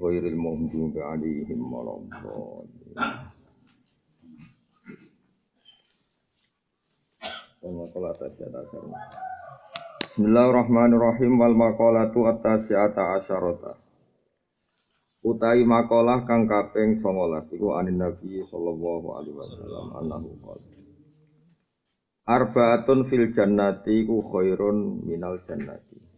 ghairil maghdubi alaihim Bismillahirrahmanirrahim. Wal maqalatu at-tasi'ata asyarata. Utai makalah kang kaping 19 iku anin Nabi sallallahu alaihi wasallam annahu qala. Arbaatun fil jannati ku khairun minal jannati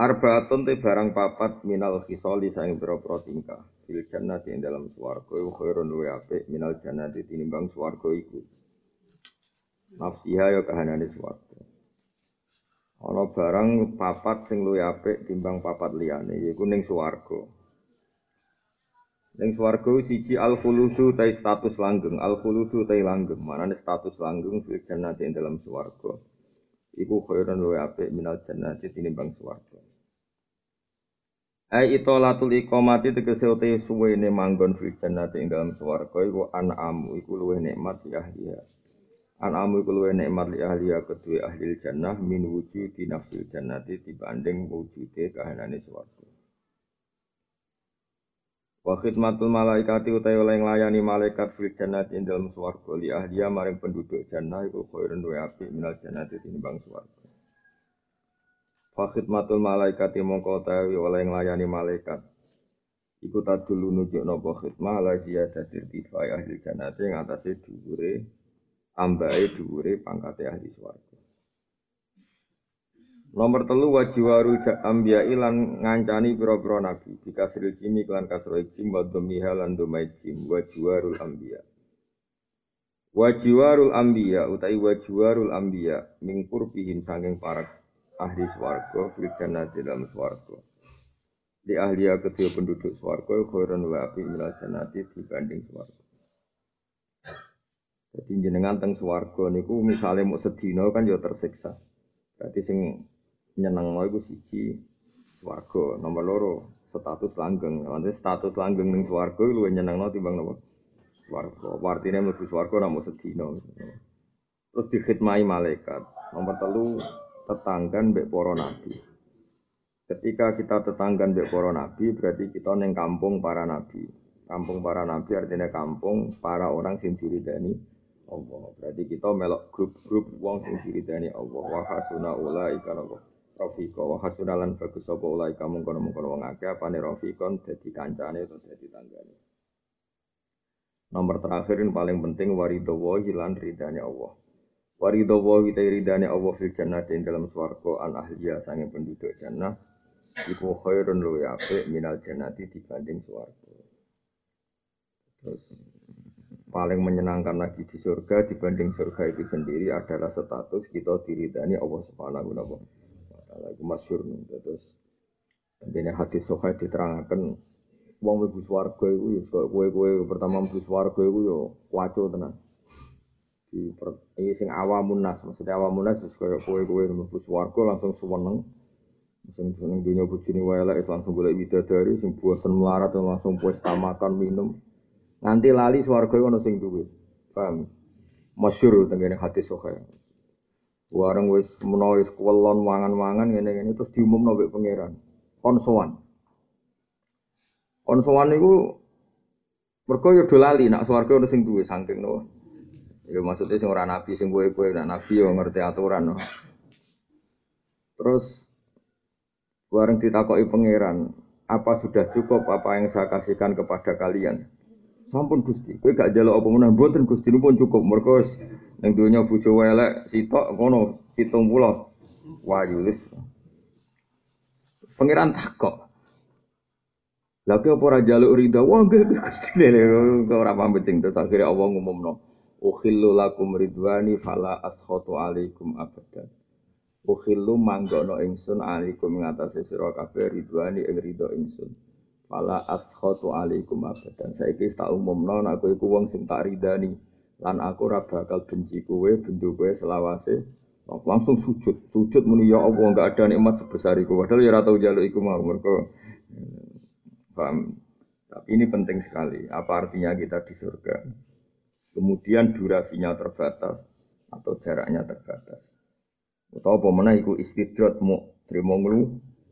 Arbaatun te barang papat minal khisali saing pira-pira tingkah fil jannati ing dalam swarga iku khairun luwe apik minal jannati tinimbang swarga iku Nafsiha ya kahanane swarga Ana barang papat sing luwih apik timbang papat liyane yaiku ning swarga. Ning swarga siji al khuludu ta status langgeng, al khuludu ta langgeng, manane status langgeng fil jannati ing dalam swarga. Iku khairun luwih apik minal jannati tinimbang swarga. Ai itolatul iqamati tegese uti suwene manggon fil jannati ing dalam swarga iku an'am iku luwih nikmat ya ahliya. Anamu iku luwih nikmat li ahli kedue ahli jannah min wujudi nafsil jannati dibanding wujude kahanane swarga. Wa khidmatul malaikati utai oleh nglayani malaikat fil jannati ing dalem swarga li ahliya maring penduduk jannah iku khairun wa api minal jannati tinimbang swarga. Fa khidmatul malaikati mongko utawi oleh nglayani malaikat iku tadulu nunjuk napa khidmah la ziyadatir tifai ahli jannati ing atase dhuwure ambae dhuwure pangkate ahli swarga. Nomor telu wajiwaru ambia ilan ngancani pira-pira nabi dikasril jimi klan kasro jim wa dhamiha lan dhamai jim wajiwarul ambia. Wajiwarul ambia utai wajiwarul ambia mingkur pihim sanging para ahli swarga fil jannati dalam swarga. Di ahliya kedua penduduk swarga khairan wa api minal jannati dibanding swarga. Jadi jenengan teng swarga niku misalnya mau sedina kan ya tersiksa. Berarti sing nyenengno iku siji swarga, nomor loro status langgeng. Nanti status langgeng ning swarga luwih nyenengno timbang napa? Swarga. Artine mlebu swarga ora mau sedina. Terus dikhidmati malaikat. Nomor telu tetanggan mbek para nabi. Ketika kita tetanggan mbek para nabi berarti kita neng kampung para nabi. Kampung para nabi artinya kampung para orang sing diridani Allah. Berarti kita melok grup-grup wong sing diridani Allah. Wa hasuna ulaika napa? Rafiqa wa hasuna lan bagus sapa ulaika mungkon-mungkon wong akeh apane rafiqon dadi kancane atau dadi tanggane. Nomor terakhir yang paling penting warido wahi lan ridane Allah. Warido wahi ta ridane Allah fil jannati dalam swarga an ahliya sange penduduk jannah iku khairun luwi apik minal jannati dibanding swarga. Terus paling menyenangkan lagi di surga dibanding surga itu sendiri adalah status kita diridani Allah Subhanahu wa taala. Itu masyhur terus ini hadis sahih diterangkan wong mlebu swarga iku ya kowe-kowe pertama mlebu swarga iku ya waco tenan. Di ini sing awamun nas, maksudnya awamun nas wis koyo kowe-kowe mlebu swarga langsung suweneng. Sing seneng dunia bojone wae langsung golek widadari sing bosen melarat langsung puas makan minum. Nganti lali swarga ono sing duwe. Paham? Masyhur tengene hadis sahih. Wareng wis menawa wis kuwelon mangan-mangan ngene-ngene terus diumumno mbek pangeran. Kon sowan. Kon sowan niku mergo do lali nak swarga ono sing duwe saking no. Ya maksudnya sing ora nabi sing kowe-kowe nak nabi yo ngerti aturan no. Terus wareng ditakoki pangeran, apa sudah cukup apa yang saya kasihkan kepada kalian? Sampun Gusti, kowe gak njaluk apa meneh mboten Gusti pun cukup. Mergo ning donya bojo elek sitok ngono 70 wayu wis. Pangeran takok. Lah kok ora njaluk ridha? Wah nggih Gusti lele ora pamit sing terus akhire Allah ngumumno. Ukhillu lakum ridwani fala askhatu alaikum abadan. Ukhillu manggono ingsun alaikum ngatasi sira kabeh ridwani ing ridha ingsun. Fala askhatu alaikum abadan. Saiki tak umumno nek aku iku wong sing tak ridani lan aku ora bakal benci kowe bendu selawase langsung sujud. Sujud muni ya Allah enggak ada nikmat sebesar iku. Padahal ya ora tau iku mau mergo paham. Tapi ini penting sekali. Apa artinya kita di surga? Kemudian durasinya terbatas atau jaraknya terbatas. Atau mana iku istidrat mu Trimo nglu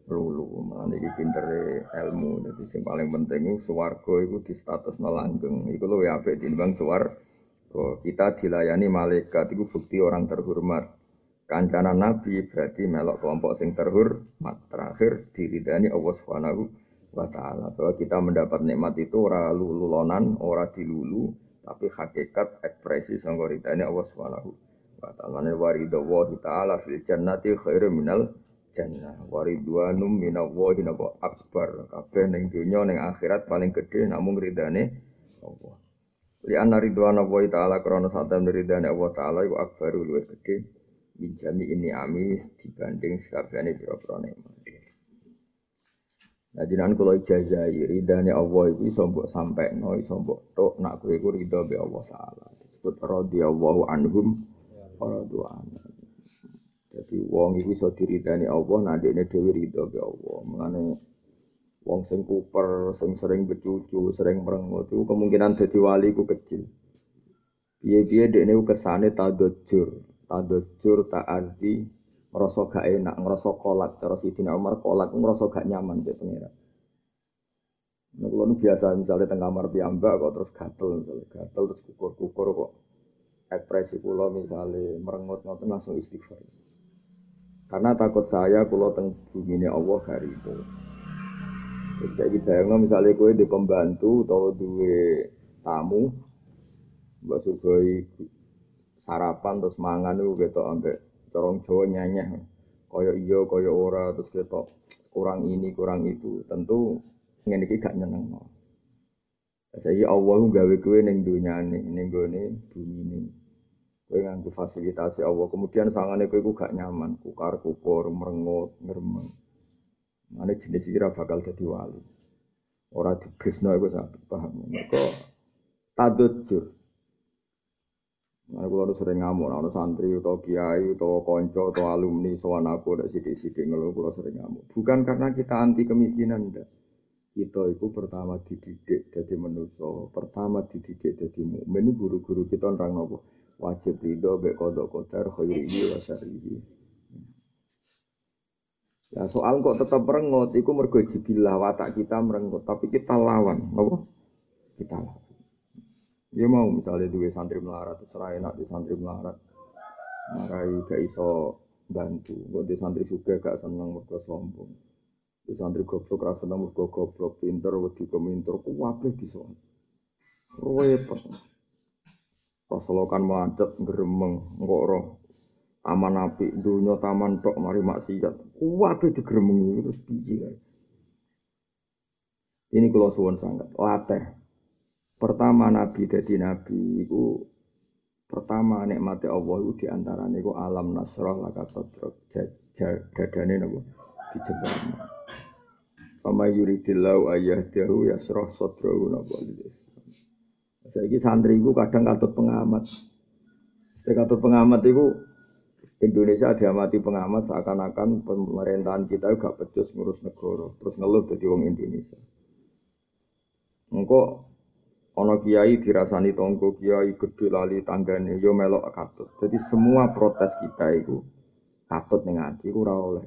lulu. Mulane iki pintere ilmu. Dadi sing paling penting iku swarga iku di status langgeng. Iku luwih apik tinimbang swarga. Kita dilayani malaikat itu bukti orang terhormat. Kancana Nabi berarti melok kelompok sing terhormat. Terakhir diridani Allah Subhanahu wa taala bahwa kita mendapat nikmat itu ora lululonan, ora dilulu, tapi hakikat ekspresi sanggo ridani Allah Subhanahu wa taala. Waridho wa taala fil jannati khairu minal jannah. Waridwanum minallahi napa? Akbar. Kabeh ning donya ning akhirat paling gede namung ridane Allah. Li anna ridwana wa taala krana satam ridane Allah taala iku akbaru luwih gede minjami ini ami dibanding sekabehane pira-pira nikmat Nah, jinan kalau ijazah ridhani Allah itu iso mbok sampekno, iso mbok tok nak kowe iku ridho be Allah taala. Disebut radhiyallahu anhum radu jadi wong iku iso diridani Allah, nah dekne dhewe ridho be Allah. Mengane wong sing kuper, sing sering becucu, sering merengut itu kemungkinan dadi wali ku kecil. Piye-piye dekne kesane tadajur, tadajur arti ngerasa gak enak, ngerasa kolak. Cara Sidina Umar kolak ngerasa gak nyaman di pengira. Nah, kalau biasa misalnya tengah kamar piyambak kok terus gatel, misalnya gatel terus kukur-kukur kok ekspresi pulau misalnya merengut ngoten langsung istighfar. Karena takut saya kalau teng bumi Allah hari itu. Jadi bayangno misalnya kue di pembantu atau dua tamu, mbak Sugoi sarapan terus mangan itu gitu ambek corong Jawa nyanyi, koyo iyo koyo ora terus gitu kurang ini kurang itu tentu ngene iki gak nyeneng no. Saya Allah gawe dunia nih neng gue bumi nih. Kowe nganggo fasilitasi Allah. Kemudian sangane kowe iku gak nyaman, kukar kukur, merengut, ngremeng. Mane jenis iki bakal dadi wali. Ora dibrisno iku sak paham. Mergo tadujur. Nah, kalau sering ngamuk, ada santri atau kiai atau konco atau alumni soal aku ada sidik-sidik ngeluh, kalau sering ngamuk. Bukan karena kita anti kemiskinan, enggak. Kita itu pertama dididik jadi manusia, pertama dididik jadi mukmin. Guru-guru kita orang nopo wajib ridho be kodok kodar khairihi wa syarihi. Ya soal kok tetap merengut, itu mergo jibilah watak kita merengut, tapi kita lawan, apa? Kita lawan. Dia mau misalnya dua santri melarat, serai enak di santri melarat, marai gak iso bantu, kok di santri juga gak seneng mergo sombong. Di santri goblok rasa seneng mergo goblok, pinter, wedi keminter, kuwabe di sana. Repot. Kan macet gremeng engko roh taman api dunia taman tok mari maksiat kuwabe digremengi terus biji. Ini kalau suwon sangat latih. Pertama nabi jadi nabi itu pertama nikmati Allah itu di antara niku alam nasroh laka sodrok dadane nabo dijebak. Pama yuridillahu ayah dahu yasroh sodrohu nabo lidis. Saiki santri iku kadang katut pengamat. Saya katut pengamat itu Indonesia diamati pengamat seakan-akan pemerintahan kita gak pecus ngurus negara, terus ngeluh jadi wong Indonesia. Engkau ono kiai dirasani tonggo kiai gede lali tanggane yo melok katut. Jadi semua protes kita itu katut ning ati ora oleh.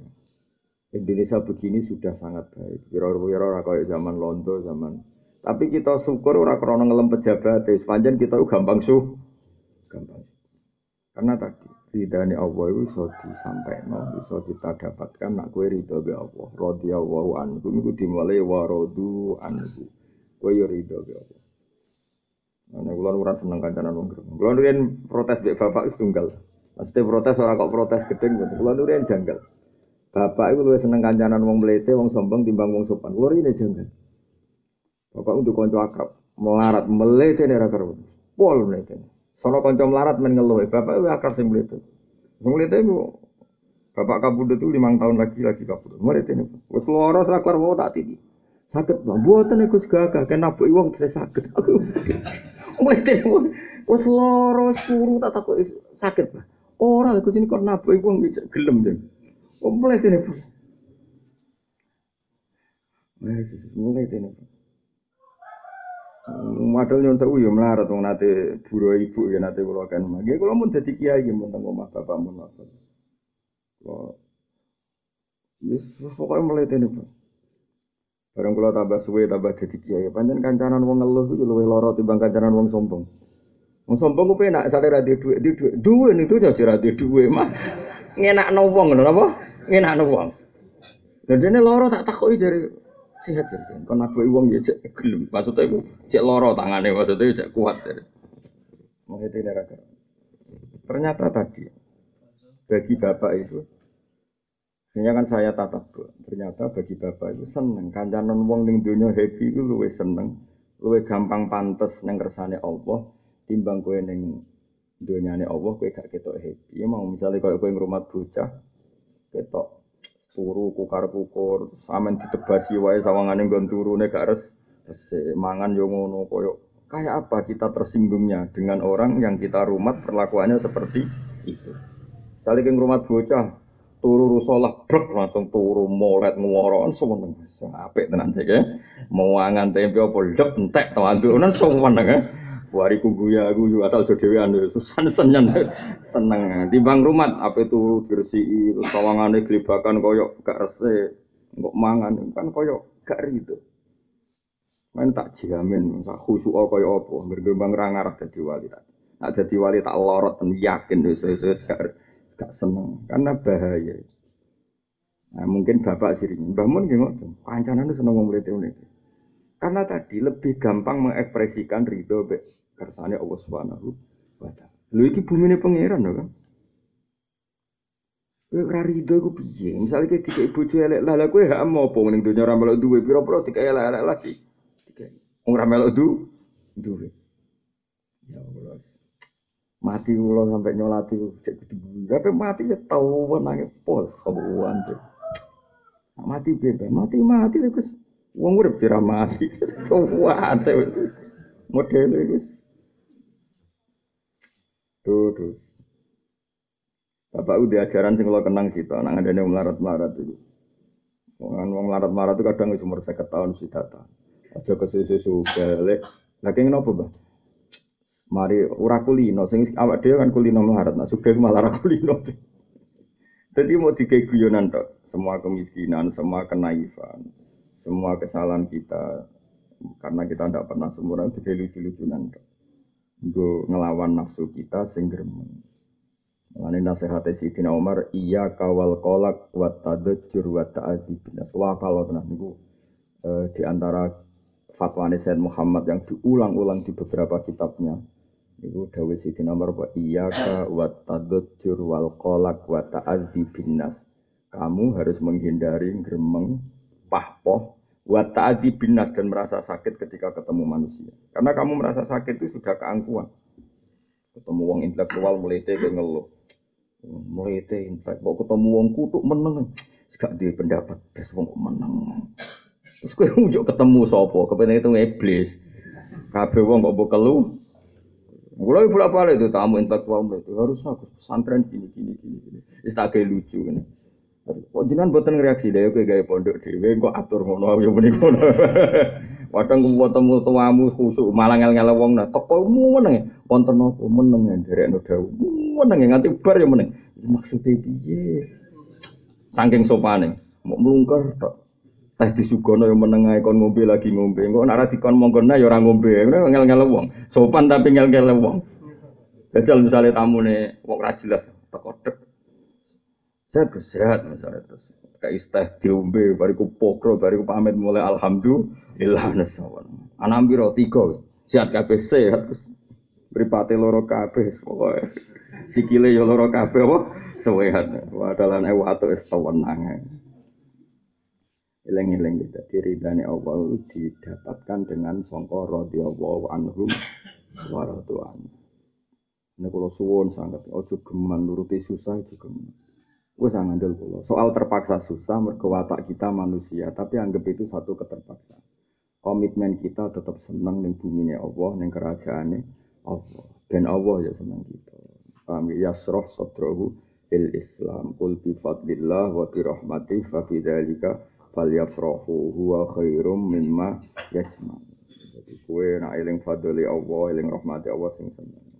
Indonesia begini sudah sangat baik. Kira-kira ora kaya zaman Londo, zaman tapi kita syukur ora krono ngelem pejabat, sepanjang kita gampang su, gampang. Karena tadi ridhani Allah itu bisa disampaikan, bisa kita dapatkan nak kue ridho be Allah. Radiyallahu anhu itu dimulai warodu anhu. Kue yo ridho be Allah. Nah, kalau ora seneng kancanan wong gremeng. Kalau nurin protes be bapak itu tunggal. Maksudnya protes orang kok protes gedeng gitu. Kalau nurin janggal. Bapak itu lebih seneng kancanan wong melete, wong sombong timbang wong sopan. Kalau ini janggal. Bapak untuk konco akrab, melarat, melete nih rakar, pol melete. Sono konco melarat main ngeluh, bapak itu akrab sing melete. Melete itu, bapak kabudut itu lima tahun lagi lagi kabudut. Melete nih, wes loro serakar mau tak tinggi. Sakit bang, buatan aku segagah, kena bu iwang saya sakit. Aku melete nih, wes loro sepuluh tak takut sakit bang. Orang aku sini kok nabu iwang bisa gelem deh. Oh melete nih, mulai ini. Madal nyon sewu yo melarat wong nate buru ibu ya nate kula kan. Nggih kula mun dadi kiai nggih mun teng omah bapak mun apa. Kula Wis pokoknya mletene, Pak. Barang kula tambah suwe tambah dadi kiai, pancen kancanan wong ngeluh iku luwih lara timbang kancanan wong sombong. Wong sombong ku penak sare ra duwe dhuwit, dhuwit. Duwe ning donya ora duwe dhuwit, mah. Ngenakno wong ngono apa? Ngenakno wong. Dan dene lara tak takoki dari sehat ya. Kon aku wong ya cek gelem. Maksudnya iku cek lara tangane maksudnya cek kuat dari. Mau itu Ternyata tadi bagi bapak itu ini kan saya tatap ternyata bagi bapak itu seneng kancanan wong ning dunia happy itu luwe seneng luwe gampang pantes neng kersane Allah timbang kowe ning dunyane Allah kowe gak ketok happy ya mau misalnya kowe kowe ngrumat bocah ketok turu kukar kukur samen ditebasi wae sawangane nggon turune gak res mangan yo ngono koyo kayak apa kita tersinggungnya dengan orang yang kita rumat perlakuannya seperti itu. Saling rumat bocah, turu rusolah brek langsung turu molet ngworoan semeneng apik tenan sik ya mau angan tempe apa lep entek to andunan semeneng ya wari guya guyu asal jo dhewean susah seneng seneng. Timbang rumat ape turu diresiki terus sawangane glibakan koyo gak resik. Kok mangan kan koyo gak rido. Main tak jamin, tak khusyuk apa, bergembang ra ngarah dadi wali tak. Dadi wali tak lorot yakin wis wis gak seneng karena bahaya. Nah, mungkin bapak sering, Mbah Mun nggih ngoten. Kancanan seneng mlete ngene Karena tadi lebih gampang mengekspresikan ridho be kersane Allah Subhanahu wa taala. Lho iki bumine pangeran lho kan. Kowe ora rido iku piye? Misale kowe dikek bojo elek, lah lha kowe hak apa ning donya ora melok duwe pira-pira dikek elek-elek lagi. Dikek ora melok du duwe. Ya Allah mati kula sampai nyolati cek kudu tapi mati ya tau wenange pos sowan tuh mati bebe mati mati wis wong urip dira mati suwate model iku tuh tuh Bapak udah ajaran sing kula kenang sih, nang ada yang melarat-melarat itu. Wong wong melarat-melarat itu kadang umur 50 tahun sih data. Aja kesusu balik. Lagi ngopo, Bang? Mari ora kulino sing awak dhewe kan kulino melarat, nah sugih malah ora kulino. Jadi mau dikai guyonan tok, semua kemiskinan, semua kenaifan, semua kesalahan kita karena kita tidak pernah sempurna dikai lucu-lucunan tok. Gue ngelawan nafsu kita sing gremeng. Mulane nasihat Sayyidina Umar, iya kawal kolak wa tadajjur wa ta'adib. Wah kalau tenan niku eh, di antara fatwa Sayyid Muhammad yang diulang-ulang di beberapa kitabnya Iku dawuh siji nomor wa iyyaka wa tadzur wal qalaq wa ta'adzi. Kamu harus menghindari gremeng, pahpoh, wa ta'adzi binnas dan merasa sakit ketika ketemu manusia. Karena kamu merasa sakit itu sudah keangkuhan. Ketemu wong intelektual melete ke ngeluh. Intelek, kok ketemu wong kutuk meneng. Gak di pendapat, terus wong meneng. Terus kowe njuk ketemu sapa? Kepengen itu iblis. Kabeh wong kok mbok kelu, Mulai bolak balik itu tamu intelektual itu harus aku pesantren gini gini gini gini. Kayak lucu ini. Kok jinan buatan reaksi deh, kayak gaya pondok dewe, kok atur ngono, ya benih ngono. Kadang gue temu tuamu khusuk, malah ngel ngel wong nah, toko mu meneng wonten apa meneng ya dari anu dawu, meneng nganti bar ya meneng. Maksudnya piye? Saking sopane, mau melungker. Teh disugono yang menengah kon ngombe lagi ngombe. Kok nara dikon monggona ya orang ngombe. Ngel ngel wong. Sopan tapi ngel ngel wong. Jajal misalnya tamu nih wong rajilas teko dek. Sehat sehat misalnya terus. Kayak teh diombe bariku pokro bariku pamit mulai alhamdulillah nasawan anak biro tiga sehat kabeh sehat terus Beripati loro kabeh pokoknya sikile ya loro kabeh apa? Sehat. Wadalan ewa atau es Eleng-eleng kita diri dari Allah didapatkan dengan songko radhiyallahu anhum waratuan. Ini kalau suwon sangat, ojo geman nuruti susah juga geman. Gue sangat dulu Soal terpaksa susah, merkewatak kita manusia, tapi anggap itu satu keterpaksaan. Komitmen kita tetap senang ning bumi Allah, ning kerajaannya Allah. Dan Allah ya senang kita. Kami ya? yasroh sodrohu il Islam. Kul bi fadlillah wa bi rahmatih falyafrahu huwa khairum mimma yajma. Jadi kue nak eling fadli Allah, eling rahmati Allah sing seneng.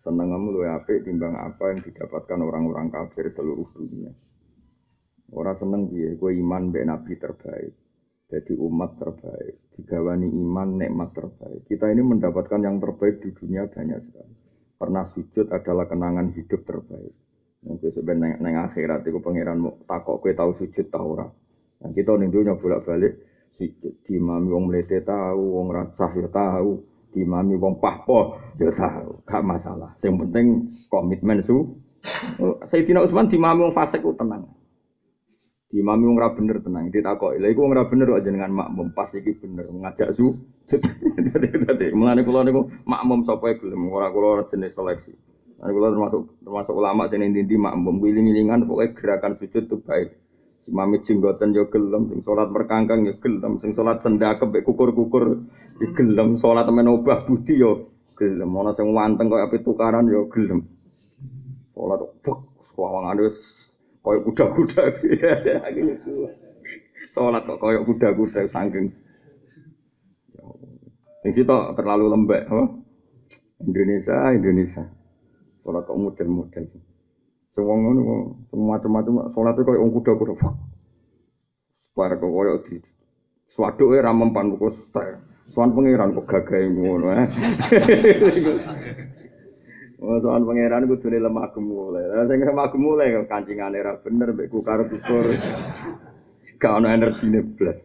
Kamu lu apik timbang apa yang didapatkan orang-orang kafir seluruh dunia. Ora seneng piye kowe iman mbek nabi terbaik. Jadi umat terbaik, digawani iman nikmat terbaik. Kita ini mendapatkan yang terbaik di dunia banyak sekali. Pernah sujud adalah kenangan hidup terbaik. Mungkin sebenarnya neng akhirat itu pangeran takok kowe tahu sujud tahu ora. Nah, kita ning dunia bolak-balik sujud dimami wong mlete tahu, wong rasah ya tahu, dimami wong pahpo ya tahu, gak masalah. Yang penting komitmen su. Sayyidina Utsman dimami wong fasik ku tenang. Imam wong ora bener tenang, ditakoki. Lha iku wong ora bener kok jenengan makmum pas iki bener ngajak su. Dadi mulane kula niku makmum sapa gelem ora kula jenis seleksi. Mulane kula termasuk termasuk ulama sing ndi makmum wiling-wilingan pokoke gerakan sujud itu baik. Si mami jenggoten yo gelem, sing salat merkangkang yo gelem, sing salat sendakep kukur-kukur yo gelem, salat men obah budi yo gelem. Ana sing wanteng koyo ape tukaran yo gelem. Salat bek sawangane wis koyok kuda-kuda sholat kok koyok kuda-kuda saking yang situ terlalu lembek. Indonesia Indonesia sholat kok model-model semua ngono semua macam-macam sholat itu koyok kuda-kuda supaya kok koyok di suatu era mempan buku Soal pengiran kok gagai ngono eh. Oh, soal pangeran kudu lemah gemulai. Lah sing lemah gemulai kok kancingane ra bener mbek kukar kukur. Gak ono energine blas.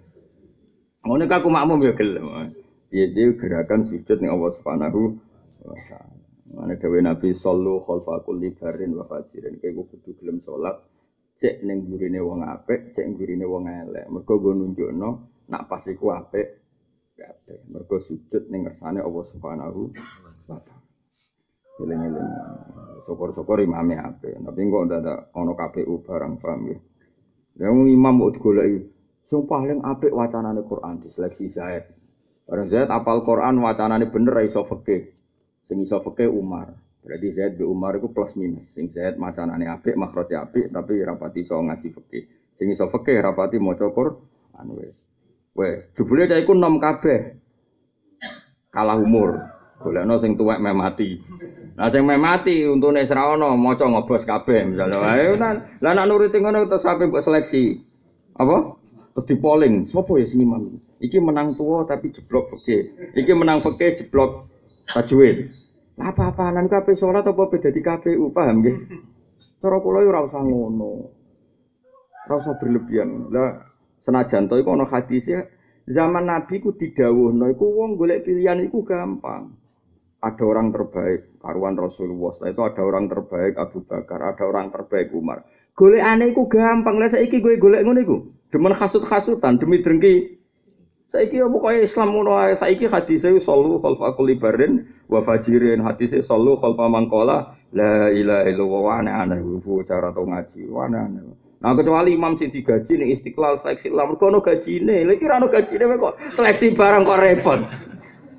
Ngono aku makmum ya gelem. Piye dia gerakan sujud ning Allah Subhanahu wa taala. Mana dawe Nabi sallu khalfa kulli barin wa fajirin. Kayak kudu gelem salat cek ning gurine wong apik, cek gurine wong elek. Mergo go nunjukno nak pas iku apik kabeh. Mergo sujud ning ngersane Allah Subhanahu wa taala. Eling-eling. Syukur-syukur imame ape. Tapi kok ada ono KPU barang paham ya. Yang imam kok digoleki sing paling apik wacanane Quran diseleksi Zaid. Orang Zaid apal Quran wacanane bener iso. Sing iso Umar. Berarti Zaid be Umar itu plus minus. Sing Zaid macanane apik, makhraje apik tapi rapati iso ngaji fikih. Sing iso rapati maca Quran wis. Wes, jebule cah iku nom kabeh. Kalah umur. Golekno sing tuwek meh mati. Nah sing meh mati untune ora ana maca ngobos kabeh misalnya. Ayo lah nak nuruti ngono terus sampe mbok seleksi. Apa? Terus di polling, sapa ya sing imam? Iki menang tua tapi jeblok fikih. Iki menang fikih jeblok tajwid. Lah apa-apaanan kabeh salat apa beda di KPU, paham nggih? Cara kula ora usah ngono. Ora usah berlebihan. Lah senajan to iku ana hadise zaman Nabi ku didhawuhno iku wong golek pilihan iku gampang ada orang terbaik karuan Rasulullah setelah itu ada orang terbaik Abu Bakar ada orang terbaik Umar golek aneh iku gampang lah saiki gue golek ngono iku demen hasut-hasutan demi drengki saiki apa kaya Islam ngono ae. Saiki hadise sallu khalfa kulli barin wa fajirin. Hadise sallu khalfa mangkola la ilaha illallah. Wa ana ana cara to ngaji. Wa ana Nah kecuali imam sing digaji ning Istiqlal seleksi lah. Mergo ono gajine. Lha iki ora ono gajine kok seleksi barang kok repot.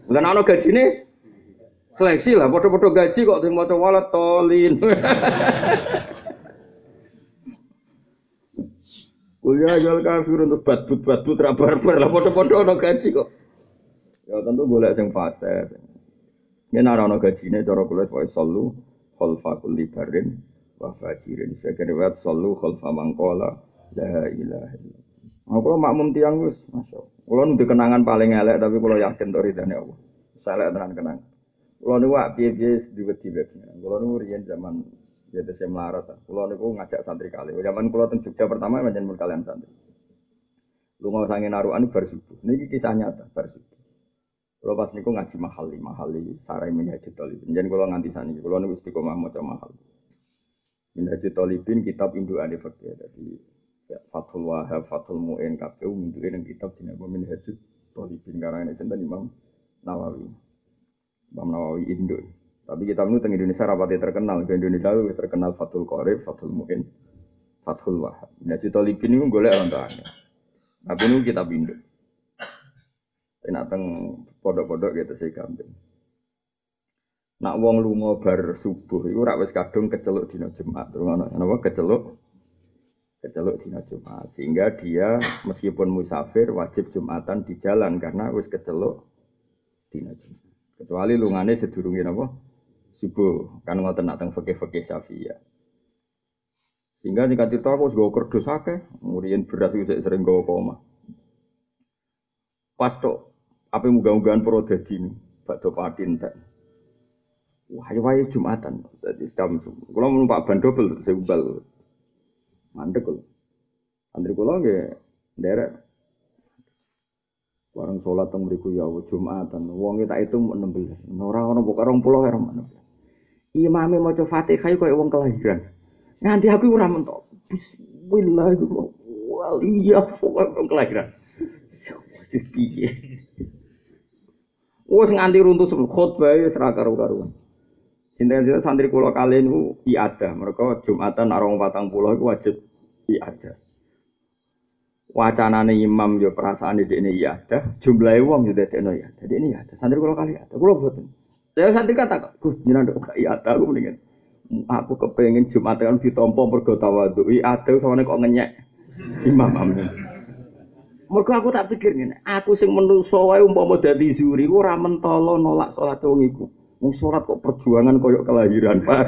Lah ono gajine Seleksi lah, foto-foto gaji kok sing maca walat tolin. Kuliah jual kafir untuk batut batut rabar-bar lah foto-foto ono gaji kok. Ya tentu golek sing fase. Ya nara ono gajine cara kula pokoke sallu khalfa kulli barin wa fajirin. Sekene wae sallu khalfa mangkola la ilaha illallah. Aku kalau makmum tiang wis, masya. Kalau nanti kenangan paling elek, tapi kalau yakin dari dana Allah. Saya tenan kenang. Kulo niku wak piye-piye diwedi web. Kulo niku riyen zaman ya saya melarat. Kulo niku ngajak santri kali. Zaman kulo teng Jogja pertama menjen mun kalian santri. Lunga sange narukan bar subuh. Niki kisah nyata bar subuh. Kulo pas niku ngaji mahali, mahali sarai minhajul talibin. Jen kulo nganti saniki. Kulo niku istiqomah maca mahal. Minhajul talibin kitab indukane fikih. Jadi ya, Fathul Wahab, Fathul Mu'in, KPU, minduin kitab dinama Minhajul Talibin. Karena ini sinten Imam Nawawi. Imam Nawawi Indo. Tapi kita menurut Indonesia rapati terkenal. Di Indonesia lebih terkenal Fathul Qorib, Fathul Mu'in, Fathul Wahab. Nah, cerita Libin ini golek orang tuanya. Tapi ini kita Indo. Ini teng podok-podok gitu sih kambing. Nak wong lunga bar subuh iku rak wis kadung keceluk dina Jumat. Terus ana napa keceluk keceluk dina Jumat. Sehingga dia meskipun musafir wajib Jumatan di jalan karena wis keceluk dina Jumat. Kecuali lungane sedurunge napa? Subuh. Kan ngoten nak teng fikih-fikih Syafi'iyah. Sehingga nih itu aku gue kerdus akeh, kemudian beras itu sering gue koma. Pas tok, pro dadi ini, bakdo patin. Wah, ya Jumatan. Jadi jam, kalau numpak ban double, saya ubal. Mandek kalau. Antri kalau nggak, derek. Barang sholat teng beriku ya Jumatan. Wong kita itu 16. Ora ono buka 20 ya mana. Imame maca Fatihah kaya wong kelahiran. Nganti aku ora mentok. Bismillah waliyah wong kelahiran. Piye? Wes nganti runtuh khotbah wis ra karo-karuan. Sinten-sinten santri kula kali niku iada. Mereka Jumatan arong patang pulau iku wajib iada. Wacanane imam yo perasaan di ini iada, jumlahe wong yo dadekno ya. Jadi ini iada. Santri kula kali iada. Kula boten. Saya santri kata, Gus jenengan kok iada aku mendingan aku kepengen Jumat kan ditompo mergo tawadhu. Ada soalnya kok ngenyek imam amin. Mergo aku tak pikir ngene, aku sing menungso wae umpama dadi zuri ora mentolo nolak salat wong iku. Wong salat kok perjuangan koyok kelahiran, Pak.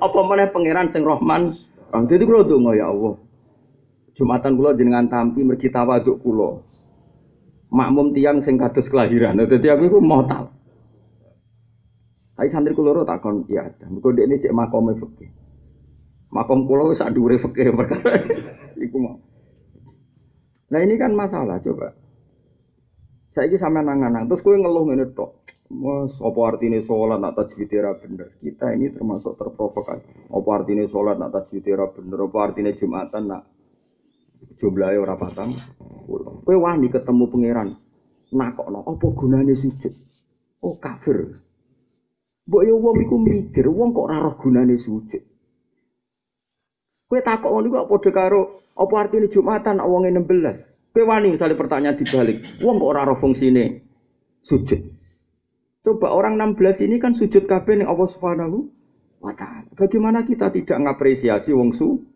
Apa meneh pangeran sing Rahman? Bang dadi kula donga ya Allah. Jumatan kula jenengan tampi mergi tawadhu kula. Makmum tiang sing kados kelahiran. Dadi aku iku mau tahu. Tapi santri kuloro takon ya ada. Mergo ini cek makome fikih. Makom kulo sak dhuwure fikih perkara iku mau. Nah ini kan masalah coba. Saya ini sama nangan terus kue ngeluh ngene tok. Mas, apa artinya sholat nak tajwid bener? Kita ini termasuk terprovokasi. Apa artinya sholat nak tajwid bener? Apa artinya jumatan nak jumlahnya ora patang? Kue wani ketemu pangeran. Nakokno, apa gunanya sujud? Oh kafir. Mbok yo wong iku mikir, wong kok ora roh gunane sujud. Kowe takok ngono iku padha karo apa artine Jumatan nek wong 16. Kowe wani misalnya pertanyaan dibalik, wong kok ora roh fungsine sujud. Coba orang 16 ini kan sujud kabeh ning Allah Subhanahu wa taala. Bagaimana kita tidak ngapresiasi wong sujud?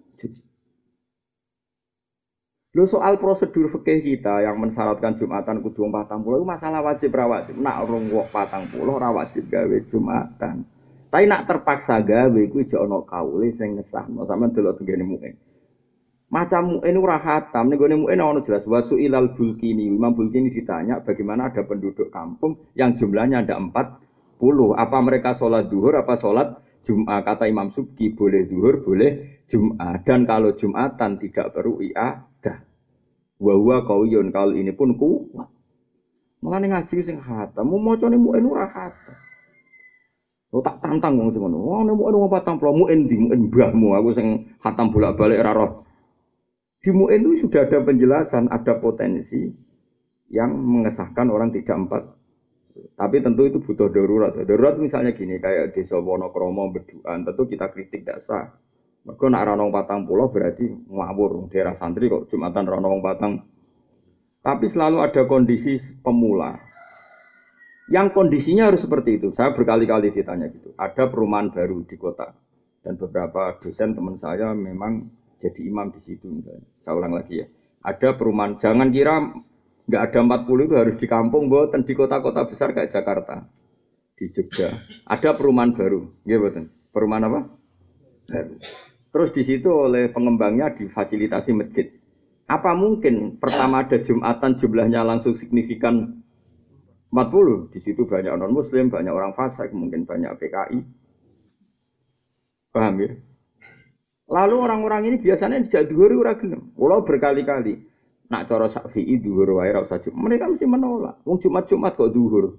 Lo soal prosedur fikih kita yang mensyaratkan Jumatan kudu patang pulau masalah wajib ra wajib. Nak rong wong patang pulau ra wajib gawe Jumatan. Tapi nak terpaksa gawe kuwi jek ana kaule sing ngesahno sampean delok tengene muin. Macam muin ora khatam ning gone muin ana jelas wasu ilal bulkini. Imam Bulkini ditanya bagaimana ada penduduk kampung yang jumlahnya ada 40. Apa mereka sholat duhur apa sholat Jum'ah? Kata Imam Subki boleh duhur boleh Jum'ah. Dan kalau Jum'atan tidak perlu iya Wa kau yon kal ini pun kuat. nih ngaji sing khatam, mau macane mu'en ora khatam. Lo tak tantang wong sing ngono. Wong nek mu'en wong patang puluh mu'en di aku sing khatam bolak-balik ora roh. Di mu'en itu sudah ada penjelasan, ada potensi yang mengesahkan orang tidak empat tapi tentu itu butuh darurat. Darurat misalnya gini, kayak desa Wonokromo berduaan, tentu kita kritik tidak sah. Mereka nak ranong patang pulau berarti ngawur daerah santri kok jumatan ranong patang. Tapi selalu ada kondisi pemula. Yang kondisinya harus seperti itu. Saya berkali-kali ditanya gitu. Ada perumahan baru di kota dan beberapa dosen teman saya memang jadi imam di situ. Misalnya. Saya ulang lagi ya. Ada perumahan. Jangan kira nggak ada 40 itu harus di kampung, dan di kota-kota besar kayak Jakarta, di Jogja. Ada perumahan baru, gitu Perumahan apa? Baru. Terus di situ oleh pengembangnya difasilitasi masjid. Apa mungkin pertama ada Jumatan jumlahnya langsung signifikan 40? Di situ banyak non muslim, banyak orang fasik, mungkin banyak PKI. Paham ya? Lalu orang-orang ini biasanya tidak duhur ora. Kalau berkali-kali nak cara Syafi'i duhur wae ora usah Mereka mesti menolak. Wong Jumat-Jumat kok duhur.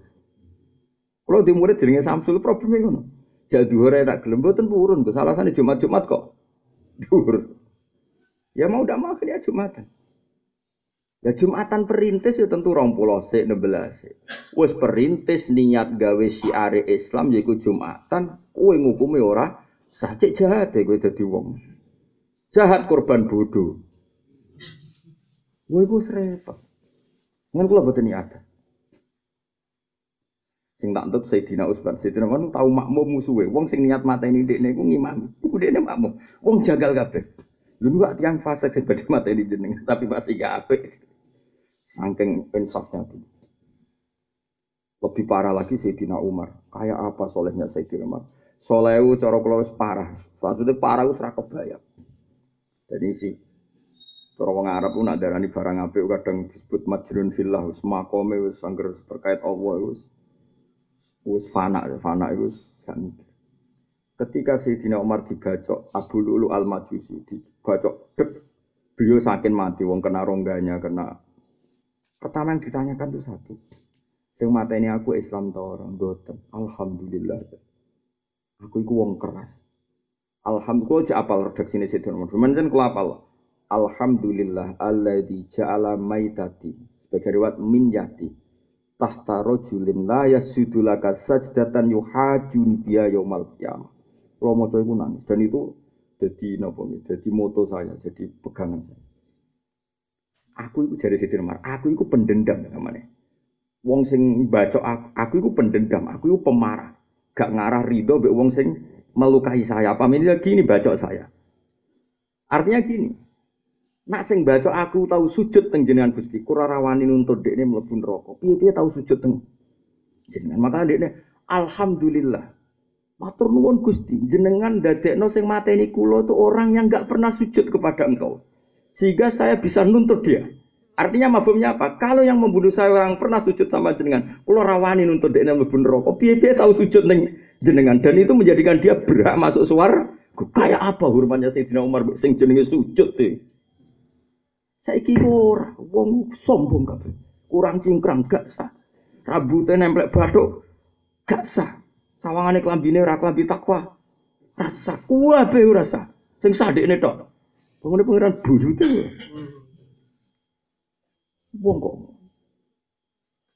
Kalau di murid jenenge Samsul problemnya ngono. Jadi duhur ora gelem mboten purun. Kesalahan Jumat-Jumat kok Dur. Ya mau tidak mau ya Jumatan. Ya Jumatan perintis ya tentu rong pulau se nebelas. Wes perintis niat gawe siare Islam yaiku Jumatan, kue ngukumi ora sah cek jahat ya kue dadi wong. Jahat korban bodoh. Kue gue serempet. Ngan kula boten niat. Sing tak entut Sayyidina Utsman. Sayyidina Utsman tahu makmum musuhe. Wong sing niat mateni dekne iku ngimam. Iku dekne makmum. Wong jagal kabeh. Lu gak tiang fase sing badhe mateni jeneng, tapi masih gak apik. Saking insafnya itu. Lebih parah lagi Sayyidina Umar. Kayak apa solehnya Sayyidina Umar? Solehu cara kula wis parah. Maksudnya parah wis ra kebayang. Jadi si orang Arab pun nak darani barang apik kadang disebut majrun fillah wis makome wis angger terkait Allah wis wis fana fana wis gak mikir. Ketika Sayyidina Umar dibacok Abu Lulu Al Majusi dibacok dek beliau sakit mati wong kena rongganya kena pertama yang ditanyakan itu satu. Sing ini aku Islam tau orang boten alhamdulillah. Aku iku wong keras. Alhamdulillah aja apal redaksine Sayyidina Umar. Menjen kula apal. Alhamdulillah alladzi ja'ala maitati sebagai riwayat min yati tahta rajulin la yasjudu laka sajdatan yuhajuni dia yaumal qiyamah mau iku nangis dan itu jadi nopo jadi moto saya, jadi pegangan saya. Aku itu dari Siti Umar, aku itu pendendam namanya. Wong sing baca aku, aku itu pendendam, aku itu pemarah. Gak ngarah ridho be wong sing melukai saya. Apa ini lagi ini baca saya. Artinya gini, nak sing baca aku tahu sujud teng jenengan Gusti, kura rawani nuntut dekne mlebu neraka. Piye-piye tahu sujud teng jenengan. Maka dekne alhamdulillah Matur nuwun Gusti, jenengan dadekno sing mateni kula itu orang yang nggak pernah sujud kepada engkau. Sehingga saya bisa nuntut dia. Artinya mafhumnya apa? Kalau yang membunuh saya orang pernah sujud sama jenengan, kula rawani nuntut dia mlebu neraka. Piye-piye tahu sujud neng jenengan dan itu menjadikan dia berhak masuk suar. Kayak apa hormatnya Sayyidina Umar sing jenenge sujud deh. Saiki ora wong sombong kabeh. Kurang cingkrang gak sah. Rambutnya nempel bathuk gak sah. Sawangane klambine ora klambi takwa. Rasa kuwabe rasa. Sing sadekne tok. Pengene pangeran buyute. Wong kok.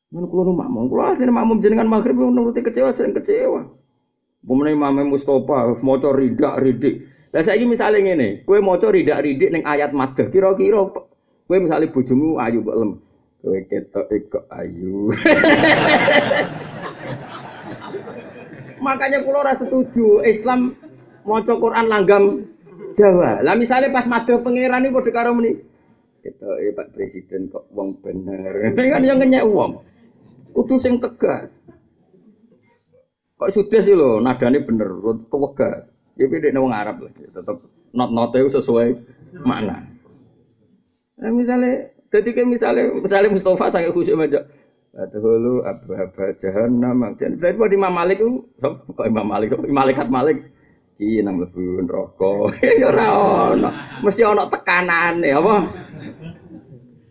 Mun kula nu makmum, kula asline makmum jenengan maghrib nuruti kecewa sering kecewa. Pemene Imam Mustofa maca ridak ridik. Lah saiki misale ngene, kowe maca ridak ridik ning ayat madhah, kira-kira kowe misale bojomu ayu kok lem. Kowe ketok kok ayu. Makanya kulo rasa setuju Islam mau Quran langgam Jawa. Lah misalnya pas madu pangeran ini bodoh karo meni. Kita eh Pak Presiden kok uang bener. Ini kan yang kenyek uang. Kudu sing tegas. Kok sudah sih lo nadanya bener, tegas. Ya beda wong Arab lah, tetap not not itu sesuai makna. Nah, misalnya, jadi kan misalnya, misalnya Mustafa sangat khusyuk aja. Adhulu abba jahannam. Dari pada Imam Malik itu, kok Imam Malik, malaikat Malik. Iya nang mlebu neraka. Ya ora ono. Mesti ono tekanane apa?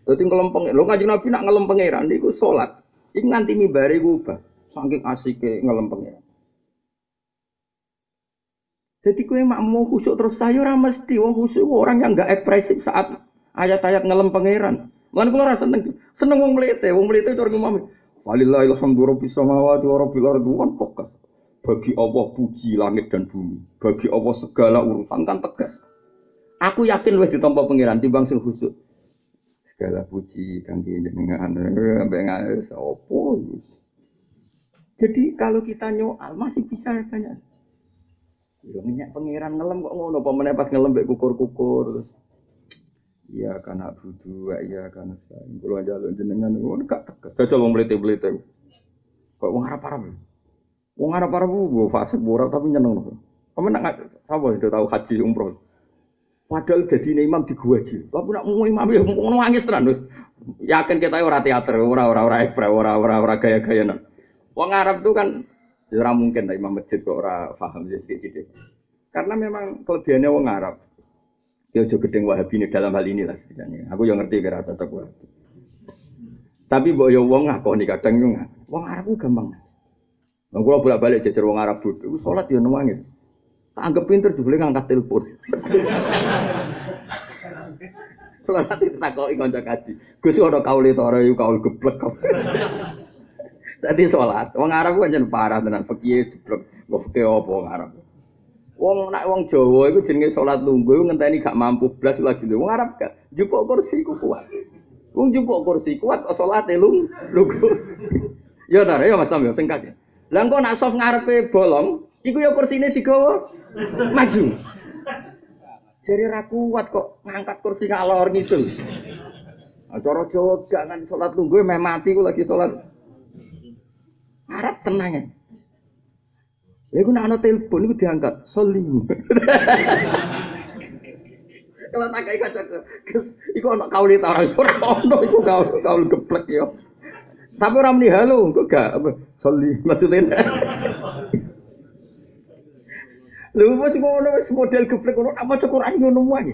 Dadi ngelempeng. Lho Kanjeng Nabi nak ngelempeng pangeran niku salat. Iki nganti ku ubah. Saking asike ngelempeng pangeran. Jadi kue mak mau khusuk terus saya ora mesti wong khusuk orang yang enggak ekspresif saat ayat-ayat ngelem pangeran. Mana kula rasa seneng. Seneng wong mlete, wong mlete cara ngomong. Walillahi alhamdu rabbis samawati wa rabbil ardi pokas. Bagi Allah puji langit dan bumi. Bagi Allah segala urusan kan tegas. Aku yakin wis ditampa pangeran timbang sing khusuk. Segala puji kangge jenengan sampai ngaris opo Jadi kalau kita nyoal masih bisa banyak. Yo minyak pangeran ngelem kok ngono apa pas ngelem kukur-kukur Iya karena budu, iya karena sekali. Kalau lo jenengan, gue gak tegas. Jajal wong melete melete. Kok wong harap harap. Wong harap harap gue fase borak tapi nyeneng loh. Kamu nak apa sudah tahu haji umroh. Padahal jadi imam di gua aja. Tapi nak mau imam ya mau nangis terus. Yakin kita ora teater, ora ora ora ekspre, ora ora ora gaya-gaya nang. Wong Arab tuh kan ya ora mungkin lah imam masjid kok ora paham jadi sedikit. Karena memang kelebihannya wong Arab. Ya ojo gedeng wahabi ini dalam hal ini lah sebenarnya. Aku yang ngerti kira tetap wahabi. Tapi mbok yo wong ngakoni kadang yo Wong Arab ku gampang. Wong kula bolak-balik jajar wong Arab bodho, salat yo nangis. Tak anggap pinter jebule ngangkat telepon. Kalau nanti takoki kanca kaji, Gus ana kaule to ora yo kaul geblek. Tadi sholat, wong Arab ku pancen parah tenan, fikih jeblok, mbok fikih apa wong Arab. Wong nak wong Jawa iku jenenge salat lungguh iku ngenteni gak mampu blas lagi. Wong Arab gak jupuk kursi ku kuat. Wong jupuk kursi kuat kok salate lung lungguh. Ya ta, ya Mas Tam ya singkat. Lah engko nak soft ngarepe bolong, iku ya kursine digawa maju. Jadi ra kuat kok ngangkat kursi ngalor gitu. Cara Jawa gak kan salat lungguh meh mati ku lagi salat. Arab tenang ya. Ya nek ana telepon iku diangkat, soli. Kalau tak kayak kaca, iku anak kau lihat orang orang ono, iku kau kau geblek yo. Tapi orang ini halo, kok gak apa? Soli maksudnya. Lu masih ngono wis model geblek ngono, apa cukur aja ngono wae.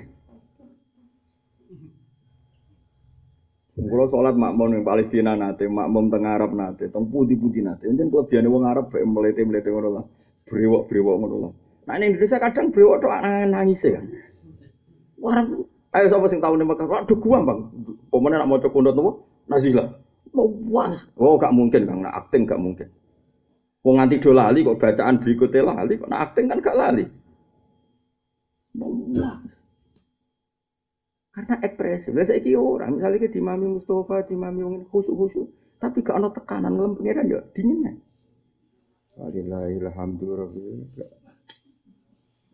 Kalau sholat makmum yang Palestina nate, makmum tengah Arab nate, teng putih putih nate. Jangan kelebihan wong Arab kayak melete melete ngono lah, brewok brewok ngono lah. Nah ini Indonesia kadang brewok tuh nangis ya. Wah, ayo sapa sing tahu nih Mekah, aduh gua bang, pemenang nak mau cek kundot nopo, Nazila. Mau was, oh gak mungkin kang, nak acting gak mungkin. Wong nganti do lali kok bacaan berikutnya lali, kok nak acting kan gak lali. Mau was. Karena ekspresi. Lah saiki orang, misalnya ke Mami Mustafa, Mami wong khusyuk-khusyuk, tapi gak ada tekanan ngelem pengiran ya dingin Alhamdulillah.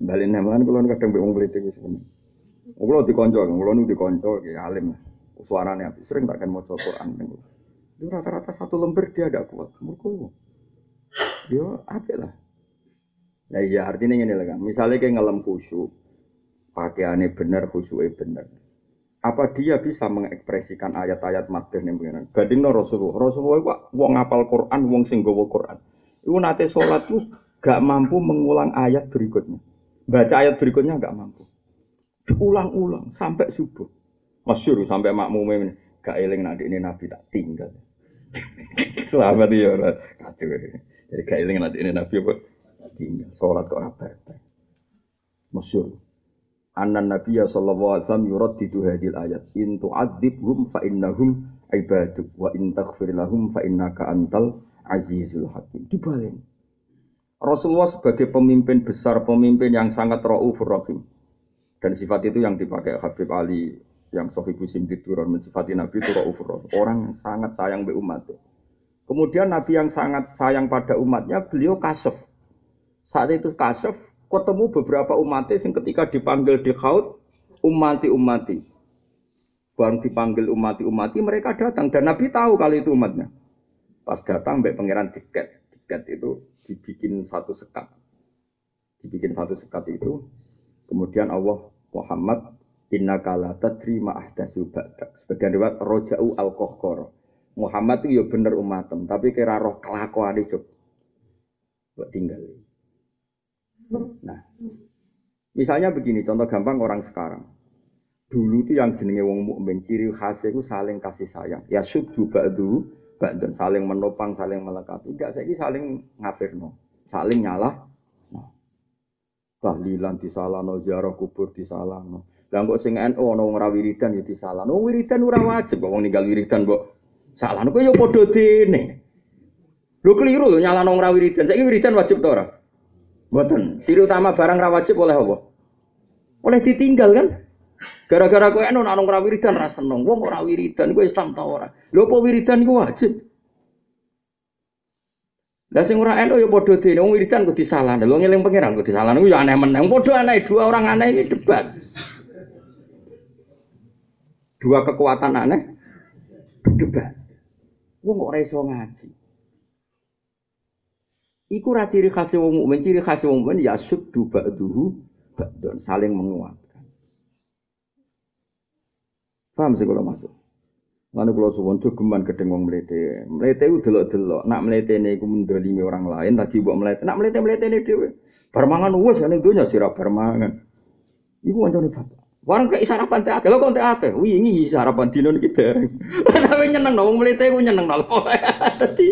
Balik kan kalau kadang bingung beli itu sebenarnya. Kalau dikonco, kalau nu dikonco, ya alim Suaranya sering tak kan mau Quran. Itu rata-rata satu lembar dia ada kuat. Murku. Dia apa lah. Nah iya artinya ini lah kan. Misalnya kayak ngelam khusyuk, pakaiannya benar, khusyuknya benar apa dia bisa mengekspresikan ayat-ayat madhen yang pengiran? Gading no Rasulullah. Rasulullah itu wong ngapal Quran, wong sing gawa Quran. Itu nate sholat tuh gak mampu mengulang ayat berikutnya. Baca ayat berikutnya gak mampu. Diulang-ulang sampai subuh. Masyur sampai makmum ini gak eling nanti ini Nabi tak tinggal. Selamat ya kacau. Jadi gak eling nanti ini Nabi apa? Tinggal. Sholat kok apa? Masyur annan nabiyya sallallahu alaihi wasallam yuraddidu hadil ayat in tu'adzibhum fa innahum ibaduk wa in taghfir lahum fa innaka antal azizul hakim dibalik Rasulullah sebagai pemimpin besar, pemimpin yang sangat raufur rahim. Dan sifat itu yang dipakai Habib Ali yang Sohibu Simti turun mensifati Nabi itu raufur rahim. Orang yang sangat sayang be umatnya. Kemudian Nabi yang sangat sayang pada umatnya, beliau kasef. Saat itu kasef, ketemu beberapa umat yang ketika dipanggil di khaut umati umati. Baru dipanggil umati umati mereka datang. Dan Nabi tahu kali itu umatnya. Pas datang mbak pangeran tiket tiket itu dibikin satu sekat. Dibikin satu sekat itu kemudian Allah Muhammad inna kala tadri ma'ahdasu ba'dak. Sebagian riwayat roja'u al -kohkoro. Muhammad itu ya bener umatem tapi kira roh kelakuan itu. Tinggal Nah, misalnya begini, contoh gampang orang sekarang. Dulu itu yang jenenge wong mukmin ciri khasnya itu saling kasih sayang. Ya sudu ba'du ba'dun saling menopang, saling melengkapi. Enggak saya saling ngafirno, saling nyalah. Nah. Tahlilan disalahno, ziarah kubur disalahno. Lah kok sing NU ana wong ra wiridan ya disalahno. Wiridan ora wajib kok wong ninggal wiridan kok salahno kok ya padha dene. Lho keliru lho nyalahno wong ra wiridan. Saiki wiridan wajib to ora? Boten. Ciri utama barang rawajib oleh apa? Oleh ditinggal kan? Gara-gara kowe anu nang ora wiridan ra seneng. Wong ora wiridan kowe Islam ta ora? Lho apa wiridan iku wajib? Lah sing ora eno ya padha dene wong wiridan kok disalahno. Lho ngeling pangeran kok disalahno ya aneh meneh. Padha aneh dua orang aneh ini debat. Dua kekuatan aneh debat. Wong kok ora iso ngaji. Iku ra ciri khas wong mukmin, ciri khas wong mukmin ya suddu ba'duhu ba'dun, saling menguatkan. Paham sih kalau masuk? Lalu kalau suwon geman kedeng wong melete, melete itu delok-delok, nak melete ini aku mendolimi orang lain, lagi buat melete, nak melete melete ini dewe, bermangan uas, ini dunia sirap bermangan. Iku wancane bapak. Warang kayak sarapan teh lo kok teh wih ini sarapan dino kita. Tapi nyeneng dong, melete aku nyeneng dong. Tadi,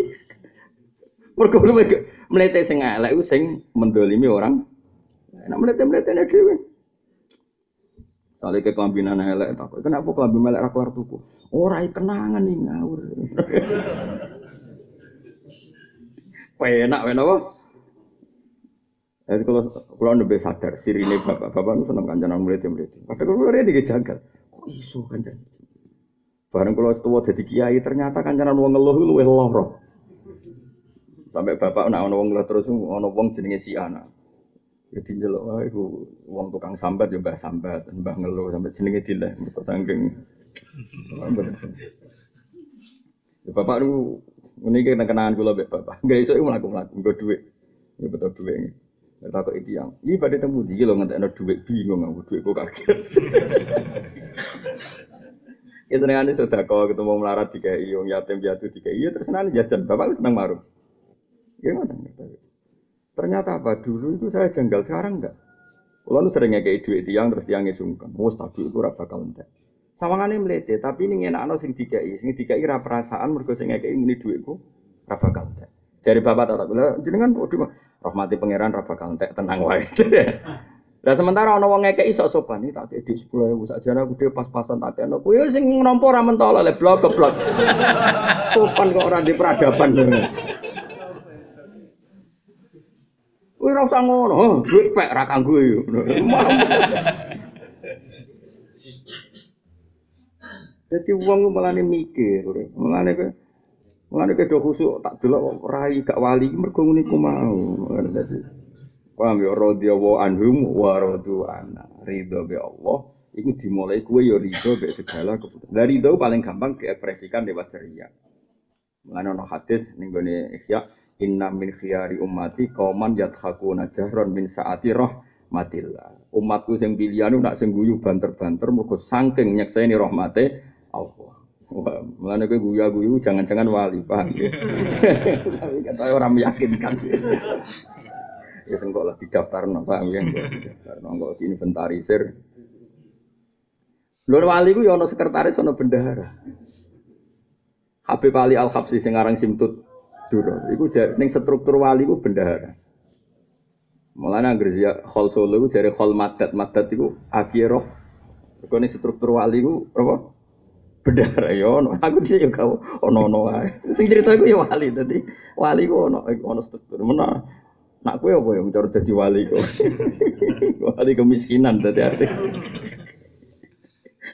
mereka melete sing elek ku sing mendolimi orang. Nek melete-melete nek dhewe. Sale ke kelambinan elek tak. Kenapa kelambi melek ra keluar tuku? Ora kenangan nih ngawur. Penak penak apa? Jadi kalau kalau lebih sadar, sirine bapak bapak nu seneng kancanan melete melete. Padahal kalau dia dijagal, kok iso kancan? Bareng kalau tua jadi kiai ternyata kancanan wong ngeluh luwih loro. Sampai bapak nak ono wong terus ono wong jenenge si anak. Jadi ya jelok wae iku wong tukang sambat ya sambat, mbah ngeluh sampai jenenge dileh mergo saking. Ya bapak lu ngene iki kenangan kula mbek bapak. Enggak iso mlaku-mlaku nggo dhuwit. Ya betul dhuwit. Kita kok itu yang, iya pada temu lo nggak ada duit bingung aku duit kok kaget. Ya sudah kau ketemu melarat tiga iyo, yatim piatu tiga iyo, terus nanti jajan, bapak seneng marung. Gimana? Ternyata apa dulu itu saya jenggal, sekarang enggak. Kalau sering ngekei duit tiang terus tiangnya sungkan, mau tapi itu rasa bakal entek. Sawangannya melete, tapi ini enak no sing dikai, sing dikai ra perasaan mergo sing ngekei ini duitku ra bakal entek. Dari bapak tak bilang, jenengan udah rahmati pangeran ra bakal tenang wae. Lah sementara ana wong ngekeki sok sopan iki tak di 10.000 sakjane aku dhewe pas-pasan tak kena. Kuwi sing nampa ra mentol le blok keblok. Sopan kok ora di peradaban. Kuwi ora usah ngono, oh, duit pek ra kanggo yo. Jadi uang malah mikir, malah nih Mulane kedo khusuk tak delok rai gak wali mergo ngene ku mau. Paham ya anhum wa radu ana. Ridho be Allah iku dimulai kue ya ridho be segala. Dari ridho paling gampang diekspresikan lewat ceria. Ana hadis ning gone Ihya Inna min khiyari ummati kauman yadhakuna jahron min saati roh matillah. Umatku sing pilihan nak sing guyu banter-banter mergo saking nyekseni rahmate Allah. Mulane kowe guyu-guyu jangan-jangan wali, ya? Tapi kata orang meyakinkan. ya sengkok lah didaftarno, paham ya? Didaftarno kok inventarisir. Lur wali ku ya ana sekretaris ana bendahara. Habib Ali Al Habsi sing aran Simtut Duro, iku ning struktur wali ku bendahara. Mulane anggere ya Khol Solo iku jare Khol Madat, Madat iku akhirah. Kok ning struktur wali ku apa? bedara ya ono. Aku dhisik yo kau ono-ono wae. Sing cerita iku ya wali dadi wali ku ono ono struktur. Mena nak kowe apa ya mencari dadi wali kok. wali kemiskinan dadi arti.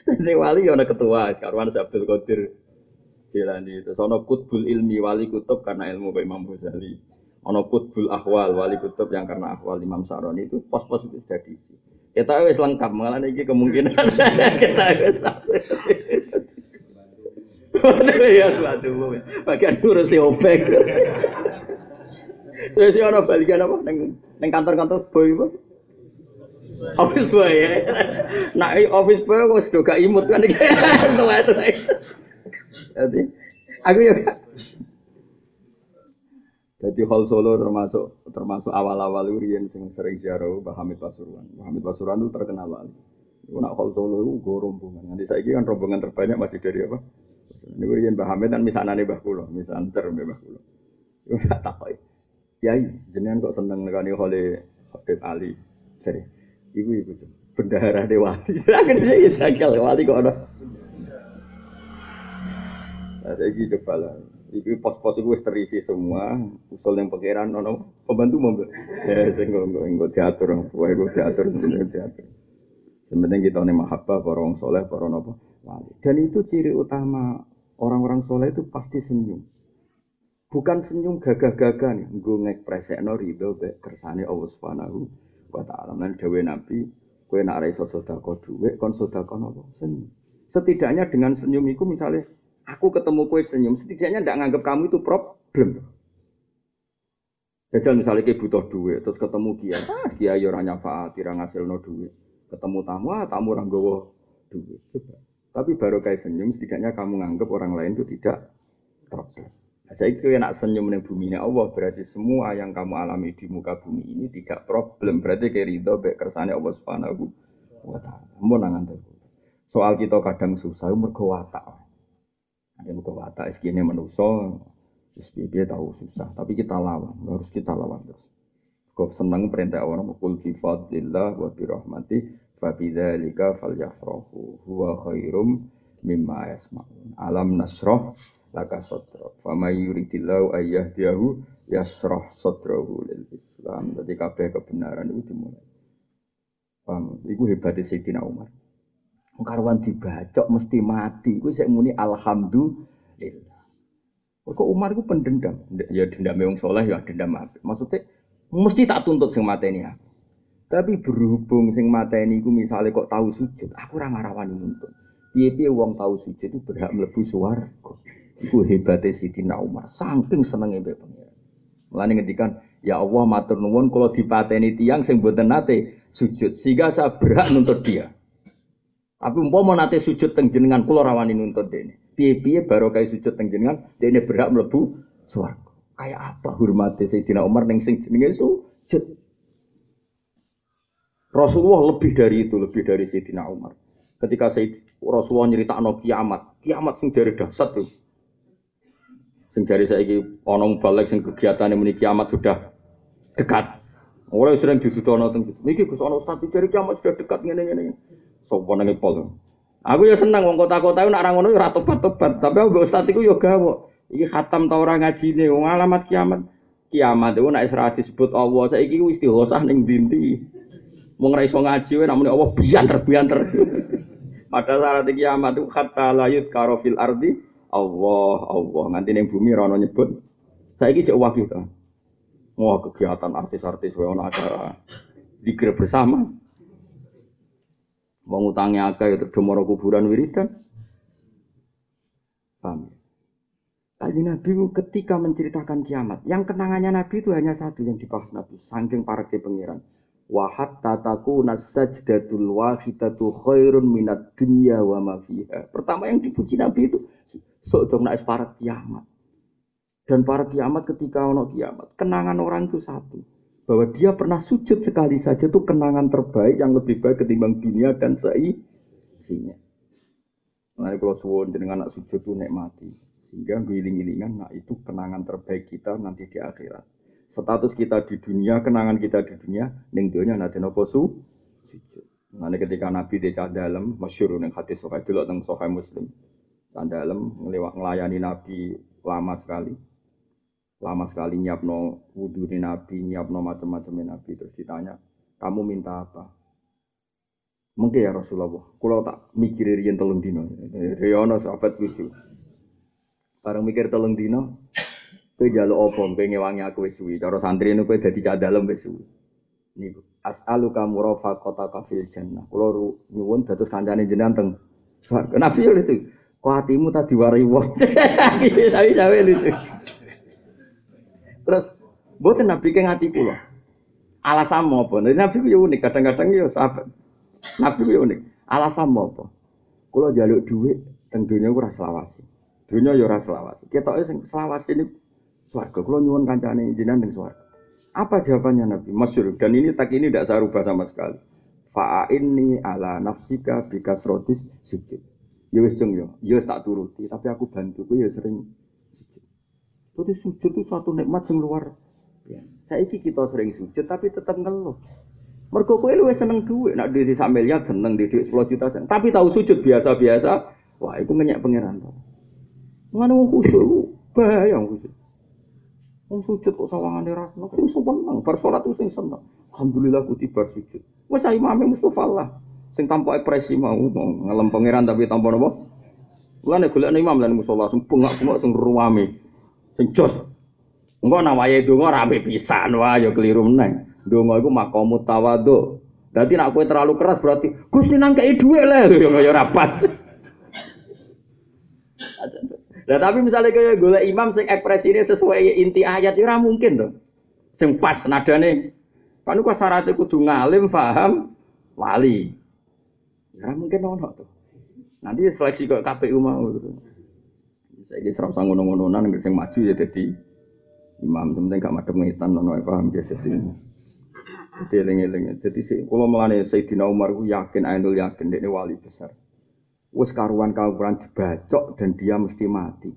Dadi wali ya ono ketua sekarang Abdul Qadir Jilani itu. Ono kutbul ilmi wali kutub karena ilmu Pak Imam Ghazali. Ono kutbul ahwal wali kutub yang karena ahwal Imam Saroni itu pos-pos itu sudah diisi. Kita wis lengkap malah ini kemungkinan kita wis ya suatu bagian ngurus si opek. Saya sih orang balikan apa neng neng kantor-kantor boy apa? Office boy ya. Nah office boy kok sudah gak imut kan? Jadi aku ya. Jadi hal Solo termasuk termasuk awal-awal Urian sing sering ziarah Mbah Hamid Pasuruan. Hamid Pasuruan itu terkenal banget. Nak hal Solo itu gue rombongan. Nanti saya kan rombongan terbanyak masih dari apa? Ini urian Hamid kan misalnya Mbah Kulo, misal ter Mbah Kulo. Itu tak tahu. Ya jenengan kok seneng nekani oleh Habib Ali. Jadi, ibu ibu tuh bendahara dewati. Silakan sih sakal wali kok ada. Nah, saya coba lah. Ibu pos-pos itu terisi semua, usul yang pikiran, nono pembantu mobil. Ya, nggak nggak diatur, wah gue diatur, diatur. Sebenarnya kita nih mahabbah, para soleh, para nopo. Dan itu ciri utama orang-orang soleh itu pasti senyum. Bukan senyum gagah-gagah nih, gue ngekspresekno ridho be kersane Allah Subhanahu wa taala. Lan dawuh Nabi, kowe nak ra iso sedekah dhuwit kon sedekah napa? Senyum. Setidaknya dengan senyum itu misalnya aku ketemu kue senyum, setidaknya tidak nganggap kamu itu problem. Jajal misalnya kayak butuh duit, terus ketemu kiai, ah kiai orang nyafaat, tidak ngasil no duit. Ketemu tamu, ah tamu orang gowo duit. Tapi baru kayak senyum, setidaknya kamu nganggap orang lain itu tidak problem. Nah, saya kira nak senyum di bumi ini Allah berarti semua yang kamu alami di muka bumi ini tidak problem. Berarti kayak ridho baik kersane Allah Subhanahu wa taala. Mau nangan Soal kita kadang susah mergo watak. Ada mergo watak segini menuso SPB tahu susah, tapi kita lawan, harus kita lawan terus. Kau senang perintah Allah, kul fi fadlillah wa bi rahmati Fabidzalika falyafrahu huwa khairum mimma yasma'un. Alam nasroh laka sodro. Fama yuridillahu ayyahdiyahu yasroh sodrohu lil Islam. Jadi kabeh kebenaran itu dimulai. Paham? Iku hebatnya Sayyidina Umar. Karwan dibacok mesti mati. Iku saya muni alhamdulillah. Kok Umar itu pendendam? Ya dendam yang soleh ya dendam apa? Maksudnya mesti tak tuntut sing mateni aku. Tapi berhubung sing mata ini ku misalnya kok tahu sujud, aku ora ngarawani nuntut. Piye-piye wong tahu sujud itu berhak mlebu swarga. Iku hebate Sidina Umar, saking senenge mbek pengiran. Mulane ngendikan Ya Allah matur nuwun kula dipateni tiang sing mboten nate sujud sehingga saya berhak nuntut dia. Tapi umpama nate sujud teng jenengan kula rawani nuntut dene. Piye-piye baru kayak sujud teng jenengan dene berhak mlebu swarga. Kayak apa hormati Sayyidina Umar ning sing jenenge sujud. Rasulullah lebih dari itu, lebih dari Sayyidina Umar. Ketika Sayyid Rasulullah nyeritakno kiamat, kiamat sing dari dahsyat tuh. Sing jari saiki ana balik sing kegiatane muni kiamat sudah dekat. Oleh sering disudono teng niki Gus ana ustaz cari kiamat sudah dekat ngene-ngene. Sopo nang pol. Aku ya seneng wong kota-kota nak ora ngono ya ora tobat-tobat, tapi aku ustaz iku ya gawe. Iki khatam ta ora ngajine wong alamat kiamat. Kiamat itu nek ora disebut Allah, saiki wis dihosah ning ndi Wong ora iso ngaji wae namune Allah bianter-bianter. Padahal syarat kiamat itu hatta la yuzkara fil ardi Allah, Allah. Nganti ning bumi ora ono nyebut. Saiki cek wakil to. Wah kegiatan artis-artis wae acara dikir bersama. Wong utangnya akeh ya terdomoro kuburan wiridan. Paham? Tadi Nabi ketika menceritakan kiamat, yang kenangannya Nabi itu hanya satu yang dibahas Nabi, sangking para ke pengiran. Wahat tataku nasajdatul wahidatu khairun minat dunya wa ma. Pertama yang dipuji Nabi itu sok dong nak para kiamat. Dan para kiamat ketika ono kiamat, kenangan orang itu satu. Bahwa dia pernah sujud sekali saja itu kenangan terbaik yang lebih baik ketimbang dunia dan seisinya. Nah, kalau suwon dengan anak sujud itu mati, Sehingga giling-gilingan, nah itu kenangan terbaik kita nanti di akhirat. Status kita di dunia, kenangan kita di dunia, ning dunia nanti nopo su, sujud. Nah, ketika Nabi di dalam, masyur ning hati sokai dulu tentang sokai muslim. dalam ngelayani Nabi lama sekali lama sekali nyiapno wudhu di Nabi, nyiapno macam-macam Nabi terus ditanya, kamu minta apa? Mungkin ya Rasulullah, kalau tak mikir riyen telung dino, Riyono sahabat lucu. Bareng mikir telung dino, kowe jaluk apa, kowe ngewangi aku wis suwi. Cara santri ini kowe dadi cah dalem wis suwi. Niku as'alu kamu rafa kota kafil jannah. Kulo nyuwun dados kancane jenengan teng swarga. Nabi itu. Kok hatimu tadi wari wong. Tapi cawe lucu. Terus mboten Nabi ke ngati kula. Alasan apa? Nabi ku unik, kadang-kadang ya sahabat. Nabi ku unik. Alasan apa? Kula jaluk duit teng donya ora selawasi. Donya ya ora selawasi. Ketoke sing selawasi ini swarga. Kula nyuwun kancane jenengan ning swarga. Apa jawabannya Nabi? Masyur. Dan ini tak ini tidak saya rubah sama sekali. Fa'inni ala nafsika bikasrotis sujud. Ya wis jeng yo, ya tak turuti, tapi aku bantu ya sering jadi sujud itu suatu nikmat yang luar biasa. Saiki kita sering sujud tapi tetap ngeluh. Mergo kowe luwih seneng duit, nak duit sak miliar seneng duit 10 juta seneng. Tapi tahu sujud biasa-biasa, wah itu ngenyek pangeran to. Ngono wong khusyuk bahaya wong khusyuk. Wong sujud kok sawangane ra seneng, kok iso menang, bar salat sing seneng. Alhamdulillah ku tiba sujud. Wes imame Mustofa lah. Sing tanpa ekspresi mau ngelem pangeran tapi tanpa napa? Mulane golekne imam lan musola sing bengak-bengak sing ruwame. Sing jos. Engko nawaye donga rame pisan wah ya keliru meneng. Donga iku maqamut tawadhu. Dadi nak kowe terlalu keras berarti Gusti nang kei dhuwit le ya ya ora. Nah tapi misalnya kayak golek imam sing ekspresine sesuai inti ayat ora mungkin tuh. Sing pas nadane. Kan kok syaratnya kudu ngalim, paham, wali. Ya mungkin ono tuh. Nanti seleksi kok KPU mau. Saya kira serap sanggup ngono-ngononan nggak maju ya jadi imam. Penting gak madem ngitan nono paham ya jadi jadi eling-eling. Jadi sih kalau mengenai Sayyidina Umar yakin Ainul yakin dia wali besar. Wes karuan karuan dibacok dan dia mesti mati.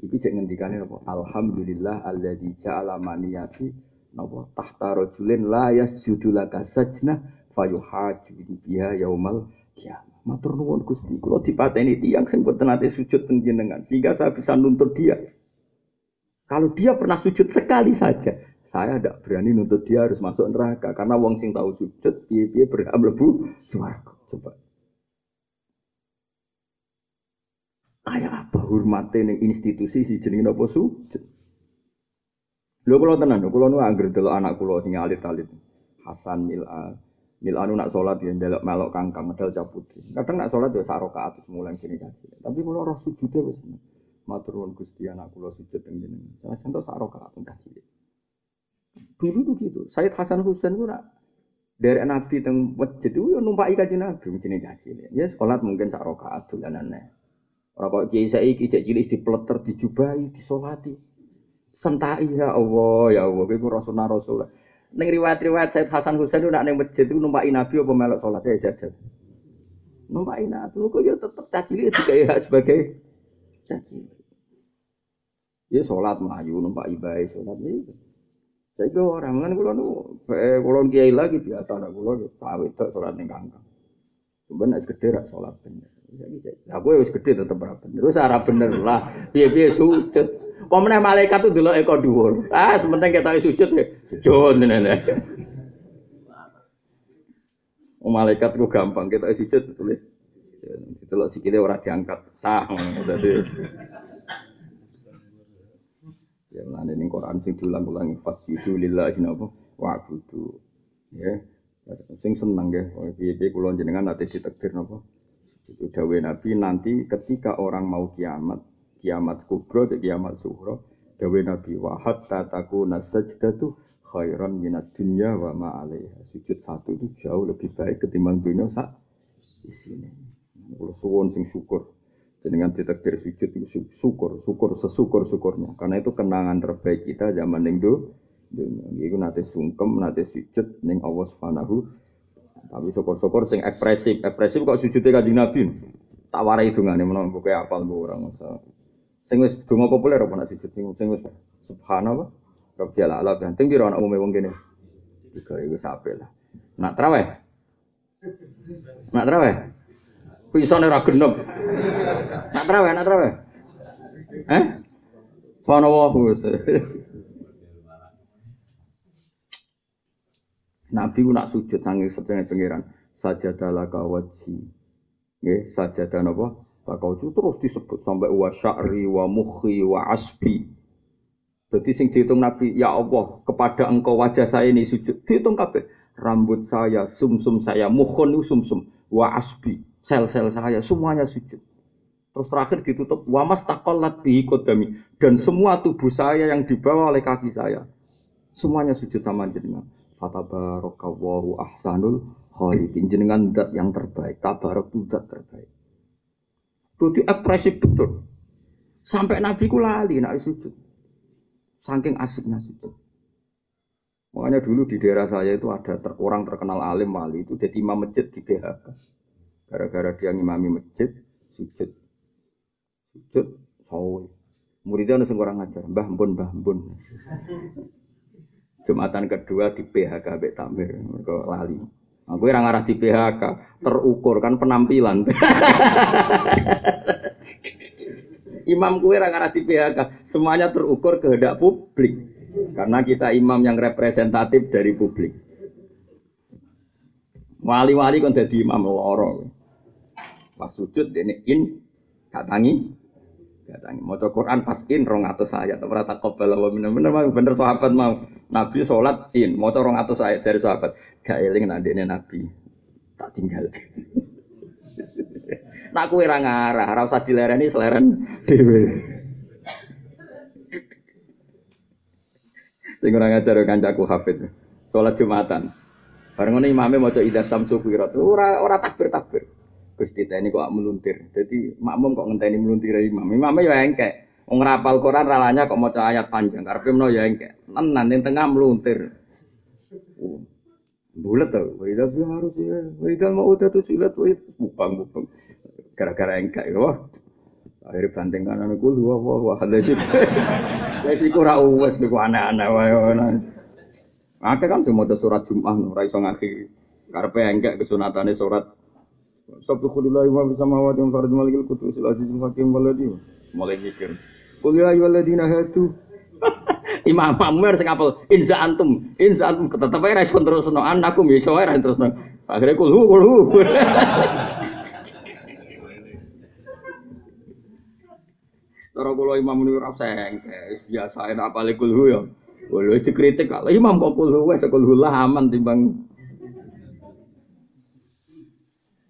Itu cek ngendikane apa alhamdulillah alladzi ja'ala maniyati napa? Tahta rajulin la yasjudu laka sajna fayuhaju biha yaumal kiamat Matur nuwun Gusti, kula dipateni tiyang sing boten nate sujud teng sehingga saya bisa nuntut dia. Kalau dia pernah sujud sekali saja, saya tidak berani nuntut dia harus masuk neraka karena wong sing tahu sujud piye-piye berhak mlebu swarga. Coba. Kayak apa hormatnya ning institusi si jenenge apa sujud? Lho kula tenan, kula nu anggere delok anak kula sing alit-alit. Hasan Mil'a, Milanu nak sholat ya ndelok melok kangkang medal caputri. Kadang nak sholat ya sak rakaat mulai sini kasih. Tapi kalau roh sujudnya wis matur nuwun Gusti anak kula sujud teng jenengan. Saya contoh sak rakaat kasih. Dulu tuh gitu. Sayyid Hasan Husain itu nak dari Nabi teng masjid itu ya numpai kaji Nabi mungkin caci Ya sholat mungkin sak rakaat dolanane. Ora kok kiai saiki cek cilik dipleter dijubahi disolati. Sentai ya Allah ya Allah rasulullah rasul. Ning riwayat-riwayat Said Hasan Husain nak ning masjid itu numpai Nabi apa melok salat ya jajal. Numpai Nabi kok ya tetep caci cilik ya sebagai caci. Ya sholat melayu numpak ibadah sholat itu. Saya itu orang kan kulo nu, kulo kiai lagi biasa ada kulo tahu itu sholat ning kangkang. Sebenarnya gede rak sholat bener. Aku harus gede tetep ora bener. Terus ora bener lah. Piye-piye sujud. Pemene malaikat tuh dulu eko dhuwur. Ah, sementing kita sujud ya. Sujud nenek. Malaikat ku gampang kita sujud tulis. Itu sikile ora diangkat. Sah. Dadi Ya mana ini Quran sing diulang-ulangi fasjudu lillahi napa wa'budu. Ya. Sing seneng ya, piye-piye kula jenengan nanti ditakdir napa. Itu dawe Nabi nanti ketika orang mau kiamat, kiamat kubro kiamat suhro, dawe Nabi wa hatta takuna sajdatu khairan minat dunya wa ma alaiha. Sujud satu itu jauh lebih baik ketimbang dunia sak isine. Kalau suwon sing syukur dengan ditakdir sujud itu syukur, syukur sesyukur syukurnya. Karena itu kenangan terbaik kita zaman ning do. Iku nate sungkem, nate sujud ning Allah Subhanahu. Tapi syukur-syukur sing ekspresif, ekspresif kok sujudnya kanjeng Nabi. Tak warai dungane menawa buku apal mbok ora masa. Sing wis donga populer apa nak sujud sing wis subhanallah. Rabbil ala ganteng piro ana umume wong kene. Tiga iku sampe lah. Nak traweh. Nak traweh. Pisane ora. Nak traweh, nak traweh. Eh? Subhanallah. Nabi nak sujud sange sedene pangeran. Sajadalah kawaji. Nggih, sajadah napa? Bakau terus disebut sampai wa sya'ri wa mukhi wa asbi. Jadi sing dihitung Nabi, ya Allah, kepada engkau wajah saya ini sujud. Dihitung kabeh. Rambut saya, sumsum -sum saya, mukhon sumsum, -sum, wa asbi sel-sel saya semuanya sujud. Terus terakhir ditutup wamas takolat bihi kodami dan semua tubuh saya yang dibawa oleh kaki saya semuanya sujud sama jenengan. Fatabarakallahu ahsanul khaliqin jenengan dat yang terbaik. Tabarak itu dat terbaik. Itu ekspresif betul. Sampai Nabi ku lali nak sujud. Saking asiknya sujud. Makanya dulu di daerah saya itu ada ter orang terkenal alim wali itu jadi imam masjid di PHK. Gara-gara dia ngimami masjid, sujud. Sujud, sawi. Muridnya ada orang ngajar, mbah mbun, mbah mbun. Jumatan kedua di PHK Mbak Tamir, ke lali. Aku yang ngarah di PHK, terukur kan penampilan. imam yang ngarah di PHK, semuanya terukur kehendak publik. Karena kita imam yang representatif dari publik. Wali-wali kan jadi imam loro. Pas sujud ini in katangi katangi mau Quran pas in rong atau saya atau rata kobel bener bener mau bener sahabat mau Nabi sholat in atau saya dari sahabat. Gak eling ini Nabi. Tak tinggal. Nak kue rangarah rasa dilereni seleren dewe sing ora ngajar kancaku hafid. Sholat jumatan. Bareng ini imamnya mau coba idasam sufirat ora ora takbir takbir Gusti ini kok meluntir. Jadi makmum kok ngenteni meluntir imam. Imam ya engke. Wong rapal Quran ralanya kok maca ayat panjang. Karepe menawa ya engke. Tenan ning tengah meluntir. Oh. Bulat tau, wajah tuh harus ya, wajah mau udah tuh silat, wajah bupang bupang, gara-gara engkak ya, wah, akhirnya banting kanan aku lu, wah wah wah, ada sih, ada sih kurang uwes, beku aneh-aneh, wah, wah, Akeh kan cuma surat Jumat, ora iso ngakhi. Karepe engkek kesunatannya surat Subhanallah wa bisamawati wa fardhu malikil kutub sil azizul hakim waladi. Mulai mikir. Qul ya ayyuhalladzina hadu. Imam Amr sing apel inza antum, inza antum tetep ae terus terusno anakum ya iso ae terusno. Akhire kul hu kul hu. Cara kula imam niku ora sengke, biasa apale kul hu ya. Walau itu kritik kalau imam kok kul hu kul lah aman timbang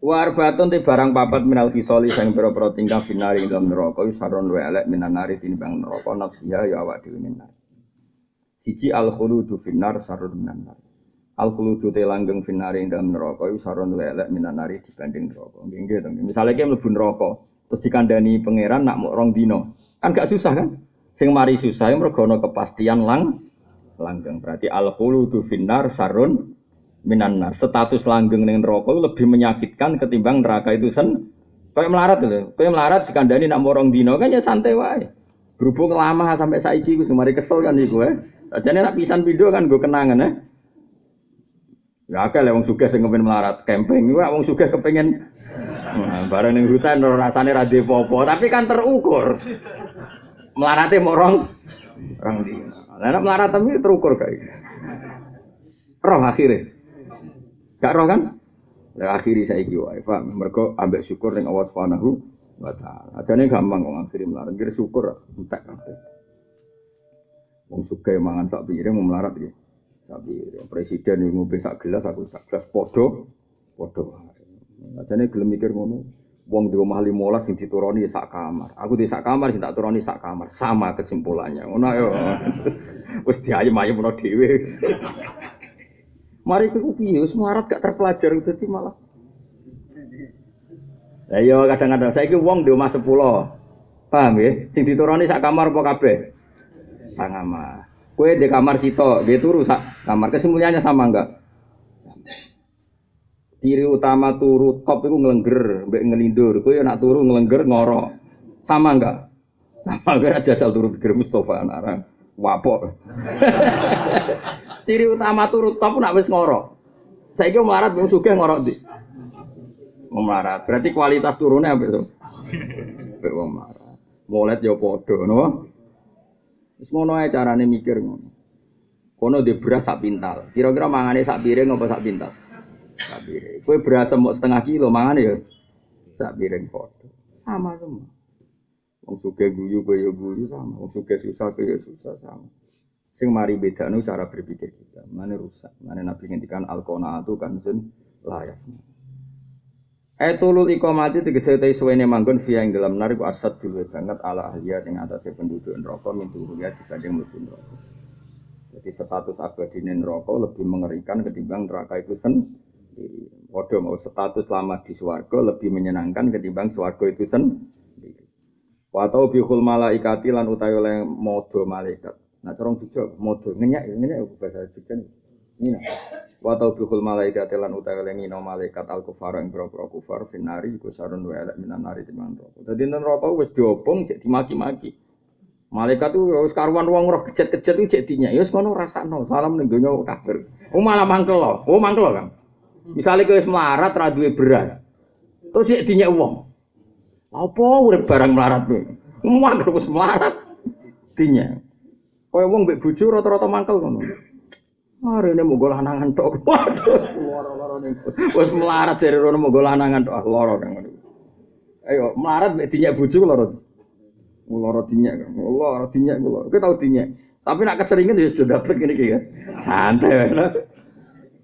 Warbatun ti barang papat minal kisoli sang pira-pira tingkah finari dalam neraka saron wa elek minan nari tinimbang neraka nafsiha ya awak dhewe nari. Siji al khuludu finnar sarun minan nar. Al khuludu te langgeng finnar ing dalam neraka iku sarun lelek minan nari dibanding neraka. Nggih nggih to. Misale ki mlebu neraka terus dikandani pangeran nak mau rong dino. Kan gak susah kan? Sing mari susah mergo ana kepastian lang langgeng. Berarti al khuludu finnar sarun minan nar. Status langgeng ning neraka lebih menyakitkan ketimbang neraka itu sen. Kayak melarat lho. Kayak melarat dikandani nak mau rong dino kan ya santai wae. Berhubung lama sampai saiki gue kemarin kesel kan iku eh. Jadi nak pisan kan gue kenangan ya. Ya akeh lah wong sugih sing kepen melarat camping, iku wong sugih kepengen nah, bareng ning hutan rasane ra popo, tapi kan terukur. Melarate mau rong rong di. Lah melarat tapi terukur kayak. Roh akhirnya. Gak roh kan? Lah akhiri saiki wae, paham? Mergo ambek syukur ning Allah Subhanahu wa taala. Ajane gampang kok akhiri melarat, kira syukur entek kabeh. Wong suka mangan sak piring mau melarat ya. Tapi presiden yang ngombe sak gelas aku sak gelas podo podo. Ajane gelem mikir ngono. Wong di rumah limolas sing dituruni sak kamar. Aku di sak kamar sing tak turuni sak kamar. Sama kesimpulannya. Ngono ayo. Wis diayem-ayem ono dhewe. Mari ku piye melarat gak terpelajar dadi malah. Lah yo iya, kadang-kadang saiki wong di rumah 10. Paham ya? Sing dituruni sak kamar apa kabeh? Sangama. Kue di kamar sito, dia turu sak kamar. Kesimpulannya sama enggak? Tiri utama turu top itu ngelengger, mbek ngelindur. Kue nak turu ngelengger ngoro. Sama enggak? Sama enggak jajal turu pikir Mustafa anak wapok. Ciri utama turu top nak wis ngoro. Saya kira marat bung suge ngoro di. Memarat. Berarti kualitas turunnya apa itu? Mbek wong marat. Molet yo podo, no? Wis ngono ae carane mikir ngono. Kono di beras sak pintal. Kira-kira mangane sak piring apa sak pintal? Sak piring. Kowe beras mau setengah kilo mangane ya sak piring padha. Sama semua. Wong suge guyu kowe ya guyu sama. Wong suge susah kowe ya susah sama. Sing mari bedano cara berpikir kita. Mana rusak. Mana Nabi ngendikan al-qanaatu kanzun layak. Etulul ikomati tegese te suwene manggon via ing dalam narik asad dulu banget ala ahliya ing atase penduduk neraka min ya dibanding mlebu neraka. Jadi status abadi neraka lebih mengerikan ketimbang neraka itu sendiri. Padha mau status lama di swarga lebih menyenangkan ketimbang swarga itu sendiri. Wa tau bihul malaikati lan utawi oleh modo malaikat. Nah, corong dijawab modo ngenyak ngenyak bahasa Jogja. Ini wa taubikhul malaikat lan utawi lengino malaikat al kufar ing boro kufar finari iku sarun wa elek minan nari timbang neraka. Dadi neraka wis diobong cek dimaki-maki. Malaikat tuh wis karuan wong roh kejet-kejet itu cek dinya. Ya wis ngono rasakno. Salam ning donya kafir. Oh malah mangkel loh. Oh mangkel loh, Kang. Misalnya kowe wis melarat ra beras. Terus cek dinya wong. Apa urip barang melarat kowe? Mangkel wis melarat dinya. Kowe wong mbek bojo rata-rata mangkel ngono. Hari ini mau lanangan tok. Waduh, loro-loro nih. Wes melarat dari rono mau lanangan tok. Ah, loro kan. Ayo, melarat mek dinyak bojo loro. Loro dinyak kan. Loro dinyak loro. Kita tahu dinyak. Tapi nak keseringan ya sudah dapet ini kan. Santai kan.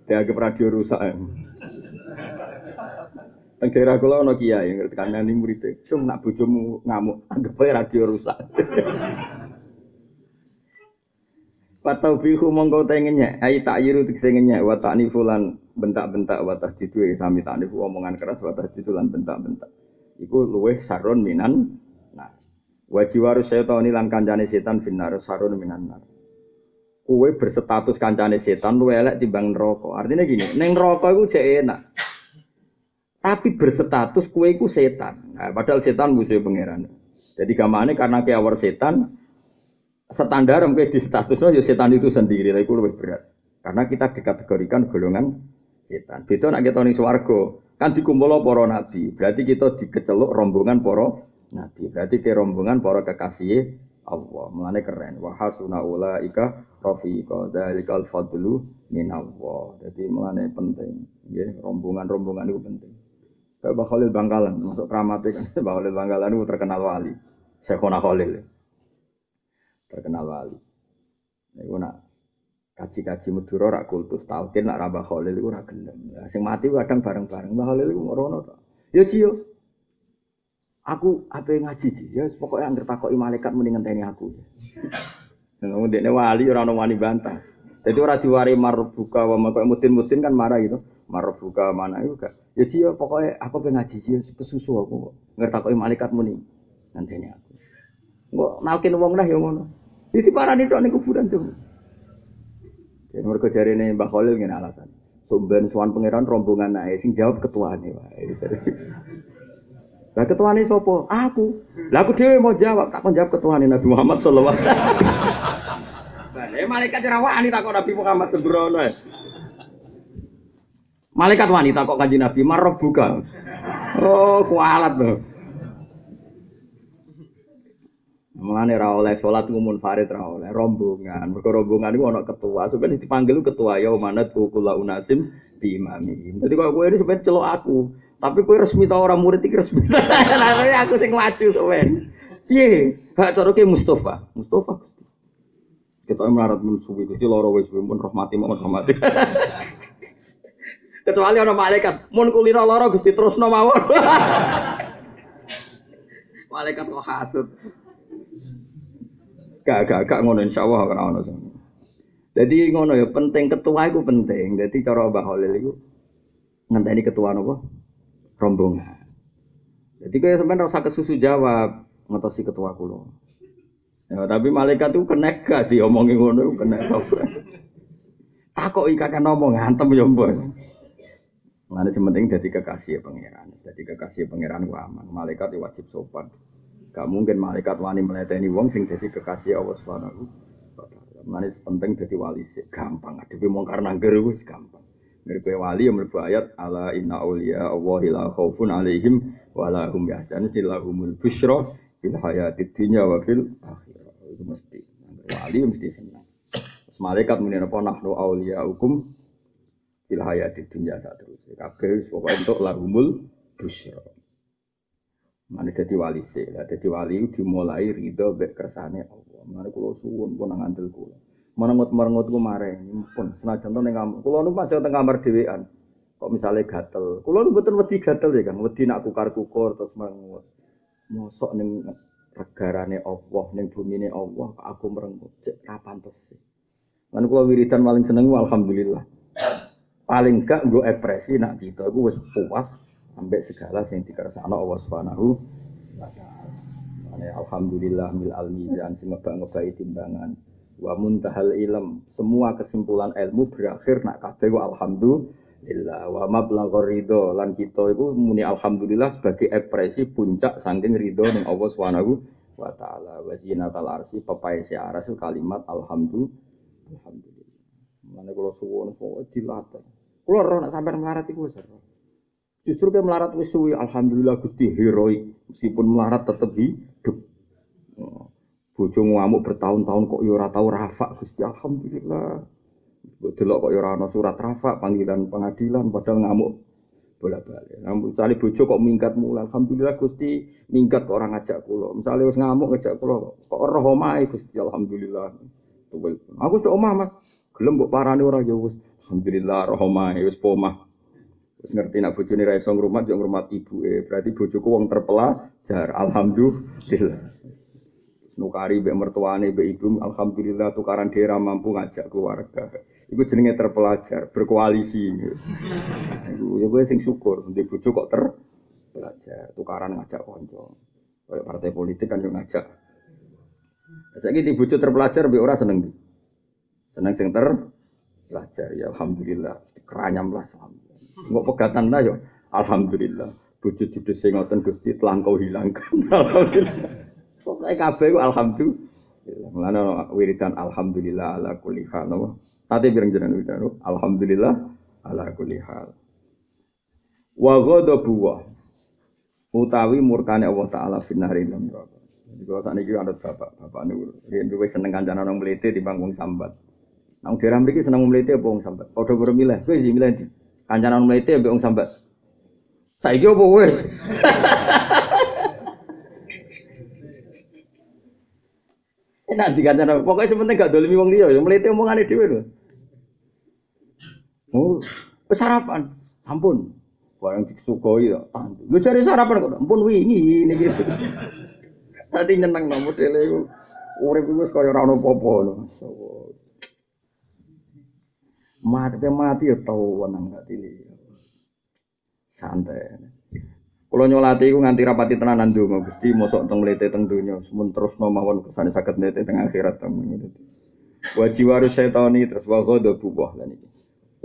Dianggap radio rusak. Ya. Teng daerah kula ana kiai ngerti kanane murid. Cung nak bojomu ngamuk, anggap radio rusak. Patau bihu mongkau tengennya, ayi tak yiru tiksengennya, wa tak nifulan bentak-bentak, wa tak jitu sami tak nifu omongan keras, wa tak jitu lan bentak-bentak. Iku luweh saron minan, nah. Wajiwaru setan lan kancane setan finar saron minan nar. Kue berstatus kancane setan luweh elek timbang neraka. Artinya gini, neng neraka iku jek enak. Tapi berstatus kue iku setan. Nah, padahal setan musuh pangeran. Jadi gamane karena kiawar setan, standar mungkin di statusnya ya setan itu sendiri, itu lebih berat. Karena kita dikategorikan golongan setan. Beda nak kita nih swargo, kan dikumpul para nabi. Berarti kita dikeceluk rombongan para nabi. Berarti ke rombongan para kekasih Allah. Mulane keren. Wa hasuna ulaika rafiqa. Dzalikal fadlu min Allah. Jadi mulane penting. Ya, rombongan-rombongan itu penting. Mbah Khalil Bangkalan, masuk keramat kan. Khalil Bangkalan itu terkenal wali. Syekhona Khalil terkenal wali. Iku nak kaji-kaji Madura rak kultus talqin nak Rabah Khalil iku ora gelem. Sing mati kadang bareng-bareng. Mbah Khalil iku rono to. Ya ciyo. Aku apa ngaji sih? Ya pokoknya anggere takoki malaikat mending ngenteni aku. Ngomong dekne wali ora ono wani bantah. Jadi ora diwari marbuka wa mutin-mutin kan marah gitu. Marbuka mana itu gak. Ya sih pokoknya aku pengen ngaji sih kesusu aku. Ngertakoki malaikat muni. Nanti aku. Nggak nalkin wong dah ya ngono. Jadi parani tok ning kuburan tuh. Jadi mereka cari nih Mbak Khalil ngene alasan. Sumben suan pangeran rombongan nae sing jawab ketuane wae. Lah ketuane sapa? Aku. Lah aku dhewe mau jawab, tak jawab ketuane Nabi Muhammad sallallahu alaihi wasallam. Lah malaikat ora wani takon Nabi Muhammad sembrono. Malaikat wanita kok kanji Nabi marah buka. Oh, kualat loh. Mulane ra oleh salat ngumun farid ra oleh rombongan. Mergo rombongan iku ana ketua. Sampeyan dipanggil ketua ya manat kula unasim bi imami. Dadi kok kowe ini sampeyan celok aku. Tapi kowe resmi ta ora murid iki resmi. Lah aku sing maju sampeyan. Piye? Hak cara ke Mustafa. Mustafa. Kita melarat mensuwi Gusti loro wis pun rahmati mohon rahmati. Kecuali ana malaikat, mun kulino lara Gusti terusno mawon. malaikat kok hasud. Gak gak gak ngono insyaallah ora ono sing. Jadi ngono ya penting ketua itu penting. Jadi cara Mbah itu ngenteni ketua nopo rombongan. Jadi kayak sampean rasa kesusu jawab ngotosi ketua kulo. Ya, tapi malaikat itu kena gak omongin ngono kena Takok ika kan ngomong ngantem ya mbok. Mana sementing jadi kekasih pangeran. Jadi kekasih pangeran ku aman. Malaikat itu wajib sopan. Gak mungkin malaikat wani meleteni wong sing jadi kekasih Allah Subhanahu wa taala. Mane penting jadi wali sih gampang. Adewe wong karena wis gampang. Mirip wali yang mlebu ayat ala inna auliya Allah la khaufun alaihim wa la hum yahzanun lahumul busyra fil hayatid dunya wa fil akhirah. Itu mesti. Wali mesti senang. Malaikat muni apa nahnu auliya hukum fil hayatid dunya terus. Kabeh pokoke untuk lahumul busyra. Mana jadi wali sih, lah jadi wali dimulai ridho bek kersane Allah. Mana kulo suwun pun nang andel kulo. Merengut merengut ku mare, pun senajan ning kamar. Kulo nu masih teng kamar. Kok misalnya gatel, kulo nu mboten wedi gatel ya kan, wedi nak kukar kukur terus merengut. Mosok ning regarane Allah, ning bumine Allah, aku merengut cek ra pantes sih. Lan kulo wiridan paling seneng alhamdulillah. Paling gak gue ekspresi nak kita gue puas sampai segala yang dikersakno Allah Subhanahu wa taala. Alhamdulillah mil al mizan sing ngebak-ngebai timbangan. Wa muntahal ilm, semua kesimpulan ilmu berakhir nak kabeh alhamdulillah. Wa mablaghur ridho lan kita iku muni alhamdulillah sebagai ekspresi puncak saking ridho ning Allah Subhanahu wa taala. Wa zinatal arsi pepai si aras kalimat alhamdulillah. Alhamdulillah. Mana kalau suwon kok dilatih. Kalau orang nak sampai melarat itu seru. Justru kayak melarat wis alhamdulillah Gusti heroik, meskipun melarat tetap hidup. Oh, bojo ngamuk bertahun-tahun kok yo ora tau rafa Gusti alhamdulillah. Delok kok yo ora ana surat rafa panggilan pengadilan padahal ngamuk bolak-balik. Nah, misalnya bojo kok minggat mulai, alhamdulillah Gusti minggat kok orang ngajak kula. Misalnya wis ngamuk ngajak kula, kok roh omahe Gusti alhamdulillah. Aku sudah omah Mas. Gelem mbok parani ora ya. Alhamdulillah roh omahe wis pomah. Terus ngerti nak bojone ra iso ngrumat yo ngrumat ibuke. Berarti bojoku wong terpelajar. Alhamdulillah. Nukari mbek mertuane mbek ibu alhamdulillah tukaran daerah mampu ngajak keluarga. Iku jenenge terpelajar, berkoalisi. Iku yo kowe sing syukur, ndek bojo kok terpelajar, tukaran ngajak kanca. Kayak partai politik kan yo ngajak. Saiki di bojo terpelajar mbek ora seneng. Seneng sing terpelajar ya alhamdulillah. Keranyam lah alhamdulillah. Nggak pegatan lah yo. Alhamdulillah. Bojo judes sing ngoten Gusti telah kau hilangkan. Alhamdulillah. Pokoke kabeh ku alhamdulillah. Mulane wiridan alhamdulillah ala kulli hal. Ate bireng jenengan wiridan. Alhamdulillah ala kulli hal. Wa ghadabu utawi murkane Allah taala finari lam neraka. Jadi kalau saat ini ada bapak, bapak ini dia seneng kancanan orang melete di panggung sambat. Nang daerah mereka seneng melete apa sambat? Udah bermilah, gue sih milih Kancanan mlete mbek wong sambat. Saiki opo wis? Enak di kancanan. Pokoknya sepenting gak dolimi wong liya, ya mlete omongane dhewe lho. Oh, sarapan. Ampun. Barang disukoi ya. Lu cari sarapan kok. Ampun ini gitu. Tadi nyeneng no modele iku. Urip iku wis kaya ora ono apa-apa ngono. Masyaallah. Mati mati ya tau wenang gak tili. Santai. Kulo nyolati iku nganti rapati tenanan donga Gusti mosok teng mlete teng donya mun terus mawon kersane saged mlete teng akhirat temen. Wa jiwaru setani terus wa ghadha buwah lan iki.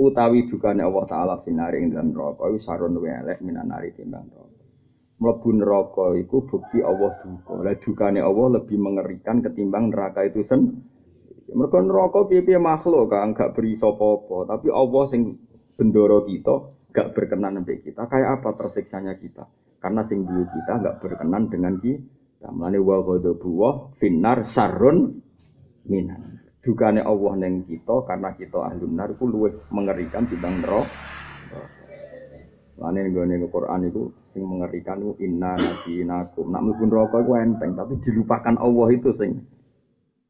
Utawi dukane Allah taala finari ing dalam neraka iku sarun luwe elek minanari timbang neraka. Mlebu neraka iku bukti Allah duka. Lah dukane Allah lebih mengerikan ketimbang neraka itu sen. Mergo neraka piye-piye makhluk kan gak beri sapa-apa, tapi Allah sing bendoro kita gak berkenan sampai kita. Kayak apa tersiksanya kita? Karena sing duwe kita gak berkenan dengan kita. Mulane wa ghadabu wa finnar sarun minan. Dukane Allah neng kita karena kita ahli nar iku luwih mengerikan timbang neraka. Lane nggone Quran iku sing mengerikan iku inna nasinakum. Nak mlebu neraka iku enteng, tapi dilupakan Allah itu sing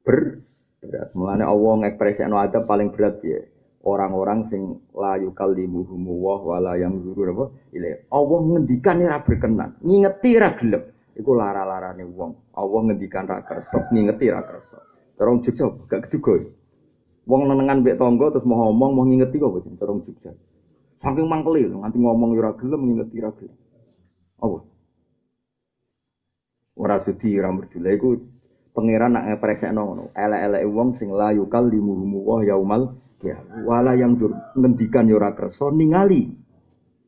ber berat. Mulane Allah ngekspresikno adab paling berat ya. Orang-orang sing la yukallimuhum wa wala yang zuru apa ile. Allah ngendikan ora berkenan, ngingeti ra gelem. Iku lara-larane wong. Allah ngendikan ra kersa, ngingeti ra kersa. Terong Jogja gak keduga. Wong nenengan mbek tangga terus mau ngomong mau ngingeti kok boten terong Jogja. Saking mangkeli nganti ngomong ora gelem ngingeti ra gelem. Apa? Ora sudi ora merdula iku pangeran nak ngepresekno ngono. Elek-eleke wong sing la limuhumu wa yaumal ya wala yang dur ngendikan ya ora kersa ningali.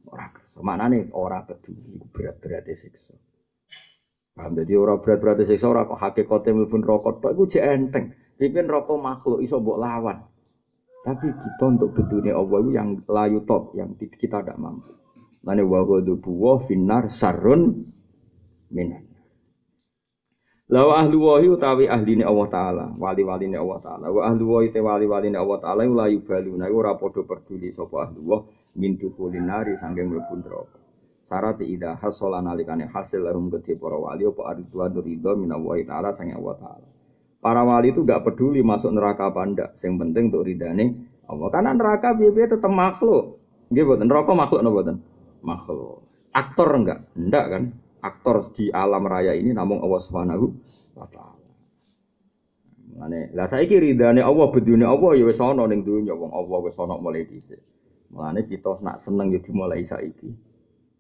Ora kersa. Maknane ora peduli berat-berat siksa. Paham jadi ora berat-berat siksa ora kok hakikate mlebu neraka tok iku jek enteng. Pimpin neraka makhluk iso mbok lawan. Tapi kita untuk bedune Allah itu yang layu top, yang kita tidak mampu. Lane wa ghadabu wa finnar sarun minan. Lawa ahlu wahi utawi ahline Allah taala, wali-waline Allah taala. Wa ahlu wahi te wali-waline Allah taala la yubaluna ora padha peduli sapa ahlu wah min kulinari sanging mlebu neraka. Syarat ida hasala nalikane hasil larum gede para wali apa ridwan ridho minallahi taala sanging Allah taala. Para wali itu gak peduli masuk neraka apa ndak, yang penting untuk ridane Allah. Karena neraka biaya tetap makhluk. Nggih neraka makhluk napa? Makhluk. Aktor enggak? Enggak kan? Aktor di alam raya ini namun Allah Subhanahu wa taala. Mulane, lah saiki ridane Allah bedune Allah ya wis ana ning donya wong Allah wis ana mulai dhisik. Mulane kita nak seneng ya dimulai saiki.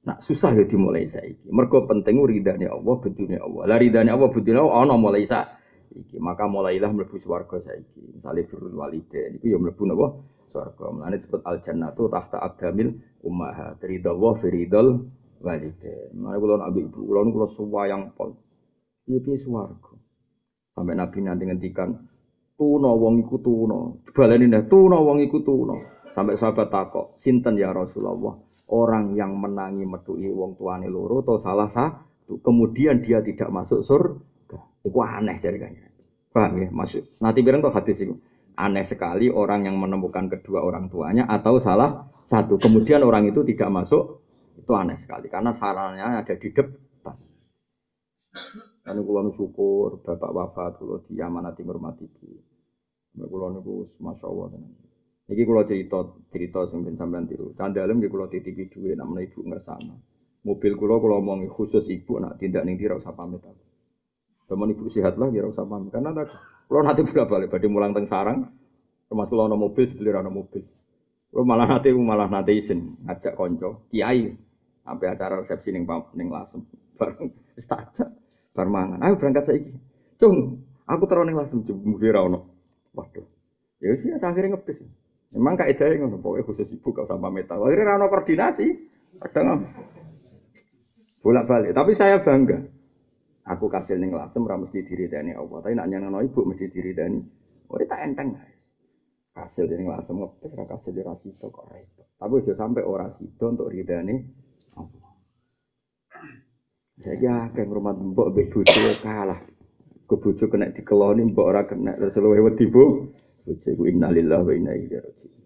Nak susah ya dimulai saiki. Mergo penting ridane Allah bedune Allah. Lah ridane Allah bedune Allah ana mulai saiki iki. Maka mulailah mlebu swarga saiki. Misale birrul walidain iku ya mlebu napa? Swarga. Mulane disebut al jannatu tahta aqdamil ummahat. Ridha wa firidal walidain. Mulane kula nak ibu kula niku kula suwayang pol. Piye piye swarga. Sampai Nabi nanti ngendikan tuna wong iku tuna. Baleni neh tuna wong iku tuna. Sampai sahabat takok, sinten ya Rasulullah? Orang yang menangi metuki wong tuane loro atau salah satu. Kemudian dia tidak masuk surga. Itu aneh dari kanya. Paham ya? Maksud. Nanti bilang kok hadis itu. Aneh sekali orang yang menemukan kedua orang tuanya atau salah satu. Kemudian orang itu tidak masuk. Itu aneh sekali. Karena sarannya ada di depan. Lalu kulo syukur bapak wafat kulo di Yaman Timur Matiku. Kulo niku masya Allah. Iki kulo cerita cerita sing sampean tiru. Candalem nggih kulo titipi dhuwit nak ibu ngersana. Mobil kulo kulo omongi khusus ibu nak tindak ning ora usah pamit aku. Teman ibu sehat lah, ya usah pamit. Karena tak, nanti bolak balik, badai mulang teng sarang, termasuk kalau ada mobil, dibeli ada mobil. Kalau malah nanti malah nanti izin ngajak konco, kiai, sampai acara resepsi neng neng lasem, bareng istajak, bar mangan. Ayo berangkat saiki. Cung, aku terus neng lasem, jumbo rano. Waduh, ya sih, akhirnya ngepes. Memang kaidahnya ngono, pokoknya khusus ibu gak sama metal. Akhirnya rano koordinasi, kadang bolak balik. Tapi saya bangga. Aku kasih ning lasem ora mesti diridani Allah, tapi nak nyenengno ibu mesti diridani. Oh, tak enteng. Ning lasem ngepes ora kasil ora sida kok repot. Tapi aja sampai ora sida untuk ridani Allah. Jadi akeh ngrumat mbok mbek bojo kalah. Ke bojo kena dikeloni mbok ora kena terus luwe wedi bu. Bojo ku wa inna ilaihi raji'un.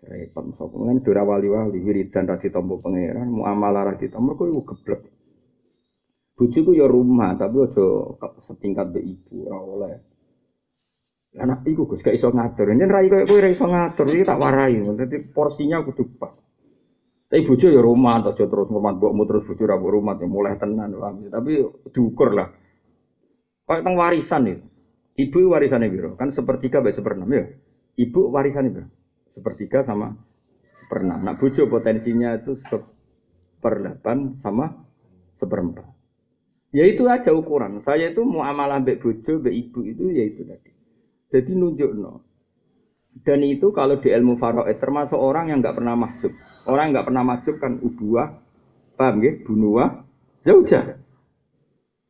Repot sapa kan dora wali-wali wiridan ra ditampa pangeran, muamalah ra ditampa kok iku geblek. Bujuku ya rumah, tapi aja setingkat be ibu, ora oleh. Anak iku Gus gak iso ngatur. Yen rai koyo kowe ora iso ngatur, iki tak warai. Dadi porsinya kudu pas. Tapi bojo ya rumah, aja terus ngurmat mbokmu terus bojo ra rumah ya mulai tenan. Tapi diukur lah. Kayak tentang warisan itu. Ibu warisannya biro, kan sepertiga baik seperenam ya. Ibu warisannya biro, sepertiga sama seperenam. Nah bojo potensinya itu seperdelapan sama seperempat. Ya itu aja ukuran. Saya itu mau amalan baik bojo, baik ibu itu ya itu tadi. Jadi nunjuk no. Dan itu kalau di ilmu faroe termasuk orang yang nggak pernah mahjub. Orang nggak pernah mahjub kan ubuah, paham ya? Bunuah, zaujah.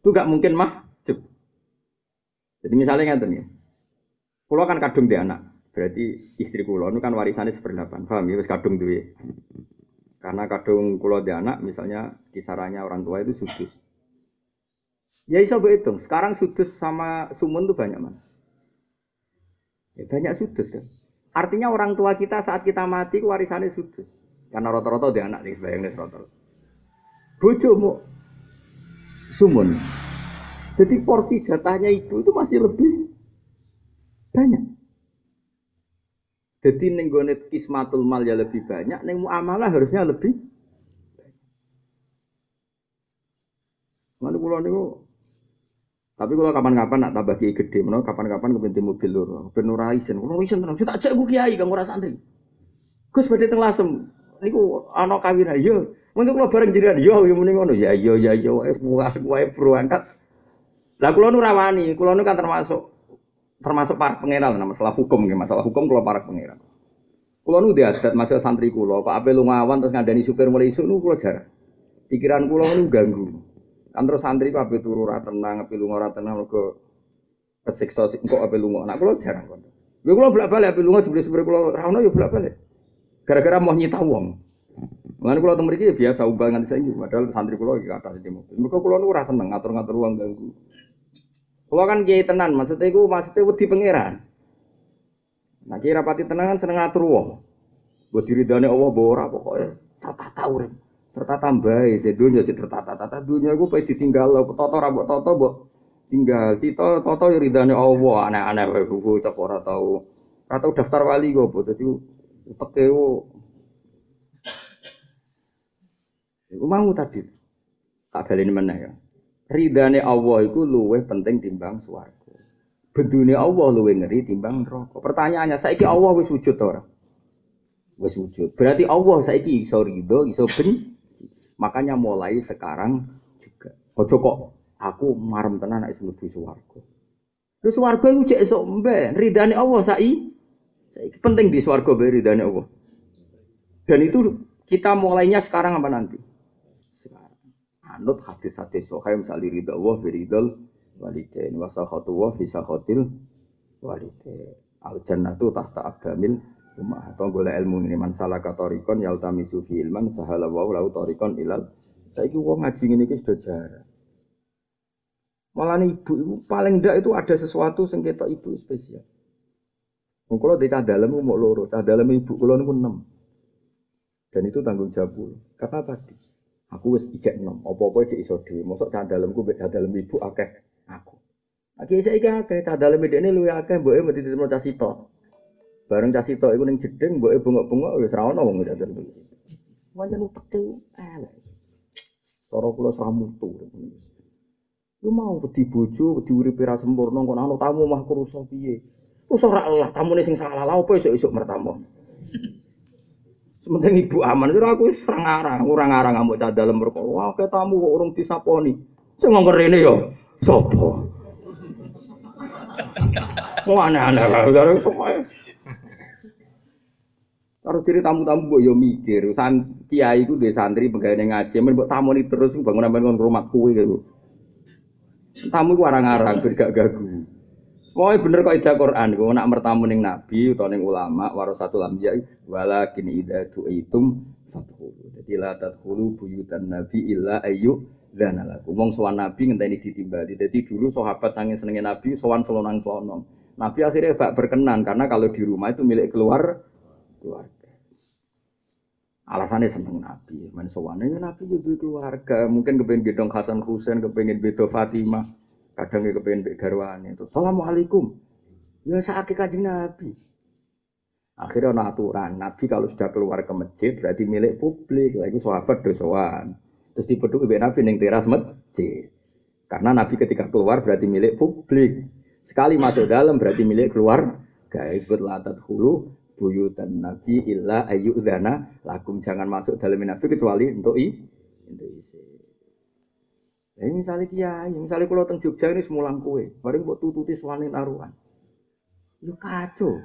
Itu nggak mungkin mahjub. Jadi misalnya nggak ya. Kulo kan kadung di anak. Berarti istri kulo itu kan warisannya seperdelapan. Paham ya? Wis kadung duwe. Karena kadung kulo di anak misalnya kisarannya orang tua itu sudus. Ya iso hitung. Sekarang sudus sama sumun tuh banyak mana? Ya, banyak sudus kan. Artinya orang tua kita saat kita mati warisannya sudus. Karena rata-rata dia anak nih sebayangnya rata Bojomu sumun. Jadi porsi jatahnya ibu itu masih lebih banyak. Jadi nenggonet kismatul mal ya lebih banyak, neng muamalah harusnya lebih. Mana pulau niku tapi kalau kapan-kapan nak tambah kiai gede, mana kapan-kapan kepenting mobil lur, ben ora isen. Kulo isen tenan, gue kiai kang ora santri. Gus badhe teng lasem. Niku ana kawin. Iya. Mungkin kalau bareng jiran, yo yo muni ngono. Ya yo ya yo buah wae berangkat. Lah kula nu rawani, kula nu kan termasuk termasuk para pangeran nah, masalah hukum nggih, masalah hukum kula para pangeran. Kula nu diadat masalah santri kula, Pak Ape lu ngawan terus ngandani supir mulai isuk nu kula jarang. Pikiran kula nu ganggu. Kan terus santri kabeh turu ora tenang, ape lunga ora tenang mergo kesiksa engko ape lunga. Nak kula jarang kon. Lha kula bolak-balik ape lunga jebule sepure kula ra ono ya bolak-balik. Gara-gara mau nyita wong. Mulane kula teng mriki ya biasa ubah nganti saiki padahal santri kula iki kata di mobil. Mergo kula nu ora seneng ngatur-ngatur wong ganggu. Kula kan kiai tenan, maksudnya iku maksudnya wedi pangeran. Nah kiai rapati tenan kan seneng ngatur wong. Buat diri Allah bawa ora pokoke tata urip tertata baik di dunia jadi tertata tata dunia gue pasti tinggal lo toto rambut toto bo tinggal tito toto ridane allah aneh wae buku tak ora tahu atau daftar wali gue bu jadi utek Iku mau tadi tak ini mana ya. Ridane Allah itu luweh penting timbang swarga. Bedune Allah luweh ngeri timbang neraka. Pertanyaannya, saiki Allah wis wujud ora? Wis wujud. Berarti Allah saiki iso ridho, iso benci. Makanya mulai sekarang juga. Ojo kok aku marem tenan nek mlebu swarga. Terus swarga iku cek esuk mbe, ridane Allah sai. Saiki penting di swarga be ridane Allah. Dan itu kita mulainya sekarang apa nanti? Sekarang. Anut hadis-hadis sahih misalnya ridha Allah fi walidain wa sakhatu wa fi sakhatil walidain. Al jannatu tahta abdamil Cuma atau boleh ilmu ini man katorikon yaltami sufi ilman sahala wa lau torikon ilal. Saya wong ngaji ini sudah jarang. Malah ibu ibu paling ndak itu ada sesuatu sengketa ibu spesial. Kalau di cah dalam mau loro, cah dalam ibu kalau niku enam. Dan itu tanggung jawab. Karena tadi aku wis ijek enam, apa-apa cek iso dhewe. Mosok cah dalamku mbek cah dalam ibu akeh aku. Aki saya akeh cah dalam ini lu akeh mboke mesti ditemu cah sitok. Bareng cah sitok iku ning jeding mboke bengok-bengok wis ra ono wong dadan kuwi. Pancen uteke elek. Cara kula sramutu. Lu mau wedi bojo, wedi uripe ra sempurna kok ana tamu mah kurusa piye. Wis ora lah tamune sing salah lha opo esuk-esuk mertamu. Sementing ibu aman, kira aku wis ora ngarang, ora ngarang ngamuk cah dalem perkara. Wah, ke tamu kok urung disaponi. Sing ngongkon rene yo sapa? Wah, aneh-aneh lah. Harus diri tamu-tamu mbok yo mikir, san kiai ku dhewe santri pegawai ngaji, men mbok tamoni terus bangun bangun rumah kuwi gitu. Tamu ku arang-arang ben gak gagu. Pokoknya bener kok ida Quran, kau nak mertamu ning nabi atau ning ulama, warasatul anbiya, walakin ida tu'itum fathulu. Jadi la tadkhulu buyutan nabi illa dan laku. Wong sowan nabi ngenteni ditimbali. Jadi dulu sahabat sange senenge nabi sowan selonang selonong. Nabi akhirnya gak berkenan karena kalau di rumah itu milik keluar keluarga. Alasannya seneng Nabi, main sowane Nabi juga keluarga, mungkin kepengen gedong Hasan Husain, kepengen bedo Fatimah, kadang ya kepengen garwane itu. Assalamualaikum. Ya sakit kaji Nabi. Akhirnya ada aturan, Nabi kalau sudah keluar ke masjid berarti milik publik, lagi sahabat dosoan. Terus dipeduk ibu Nabi neng teras masjid. Karena Nabi ketika keluar berarti milik publik. Sekali masuk dalam berarti milik keluar. Gak ikut latat hulu buyutan Nabi illa ayyudana lakum jangan masuk dalam Nabi kecuali untuk i untuk isi. Ya, misalnya kiai, misalnya kalau teng Jogja ini semulang kue, bareng buat tututi suami naruhan. Yo kacau.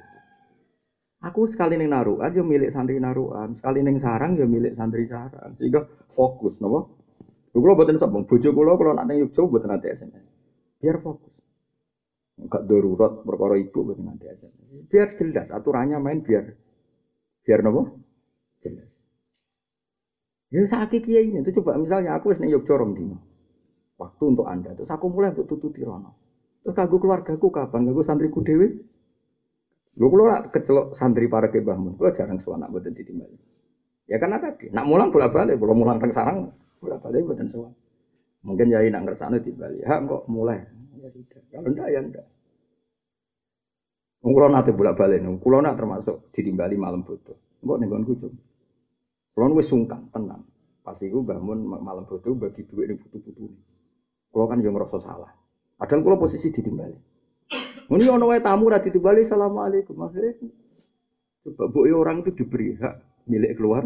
Aku sekali neng naruhan, yo milik santri naruhan, sekali neng sarang, yo milik santri sarang, sehingga fokus, nopo. Kalau buatin sabung, bojo kulo kalau nak neng Jogja buatin nanti SMS, biar fokus. Enggak darurat perkara ibu buatin nanti SMS, biar jelas aturannya main biar biar nopo jelas. Ya sakit kiai ini, itu coba misalnya aku neng Jogja rom dino, waktu untuk anda, terus aku mulai buat tututi rono. Terus kagum keluargaku kapan? Kagum santriku dewi? Lu kalau nak kecelok santri para kebahmun, kalau jarang suara nak buatin ditimbai. Ya karena tadi, nak mulang bolak balik, belum mulang teng sarang bolak balik buatin suara. Mungkin jadi nak ngersano di Bali, ha kok mulai. Ya tidak. Kalau ndak ya ndak. Kulo nate bolak balik, kulo nak termasuk ditimbali malam bodoh. Mbok ning nggonku cum. Kulo wis sungkan tenang. Pas iku bangun malam bodoh bagi duit ning putu-putu. Kulo kan yo ngerasa salah. Padahal kulo posisi ditimbali. Ini ono wae tamu ra ditimbali assalamualaikum. Akhirnya coba bu orang itu diberi hak milik keluar.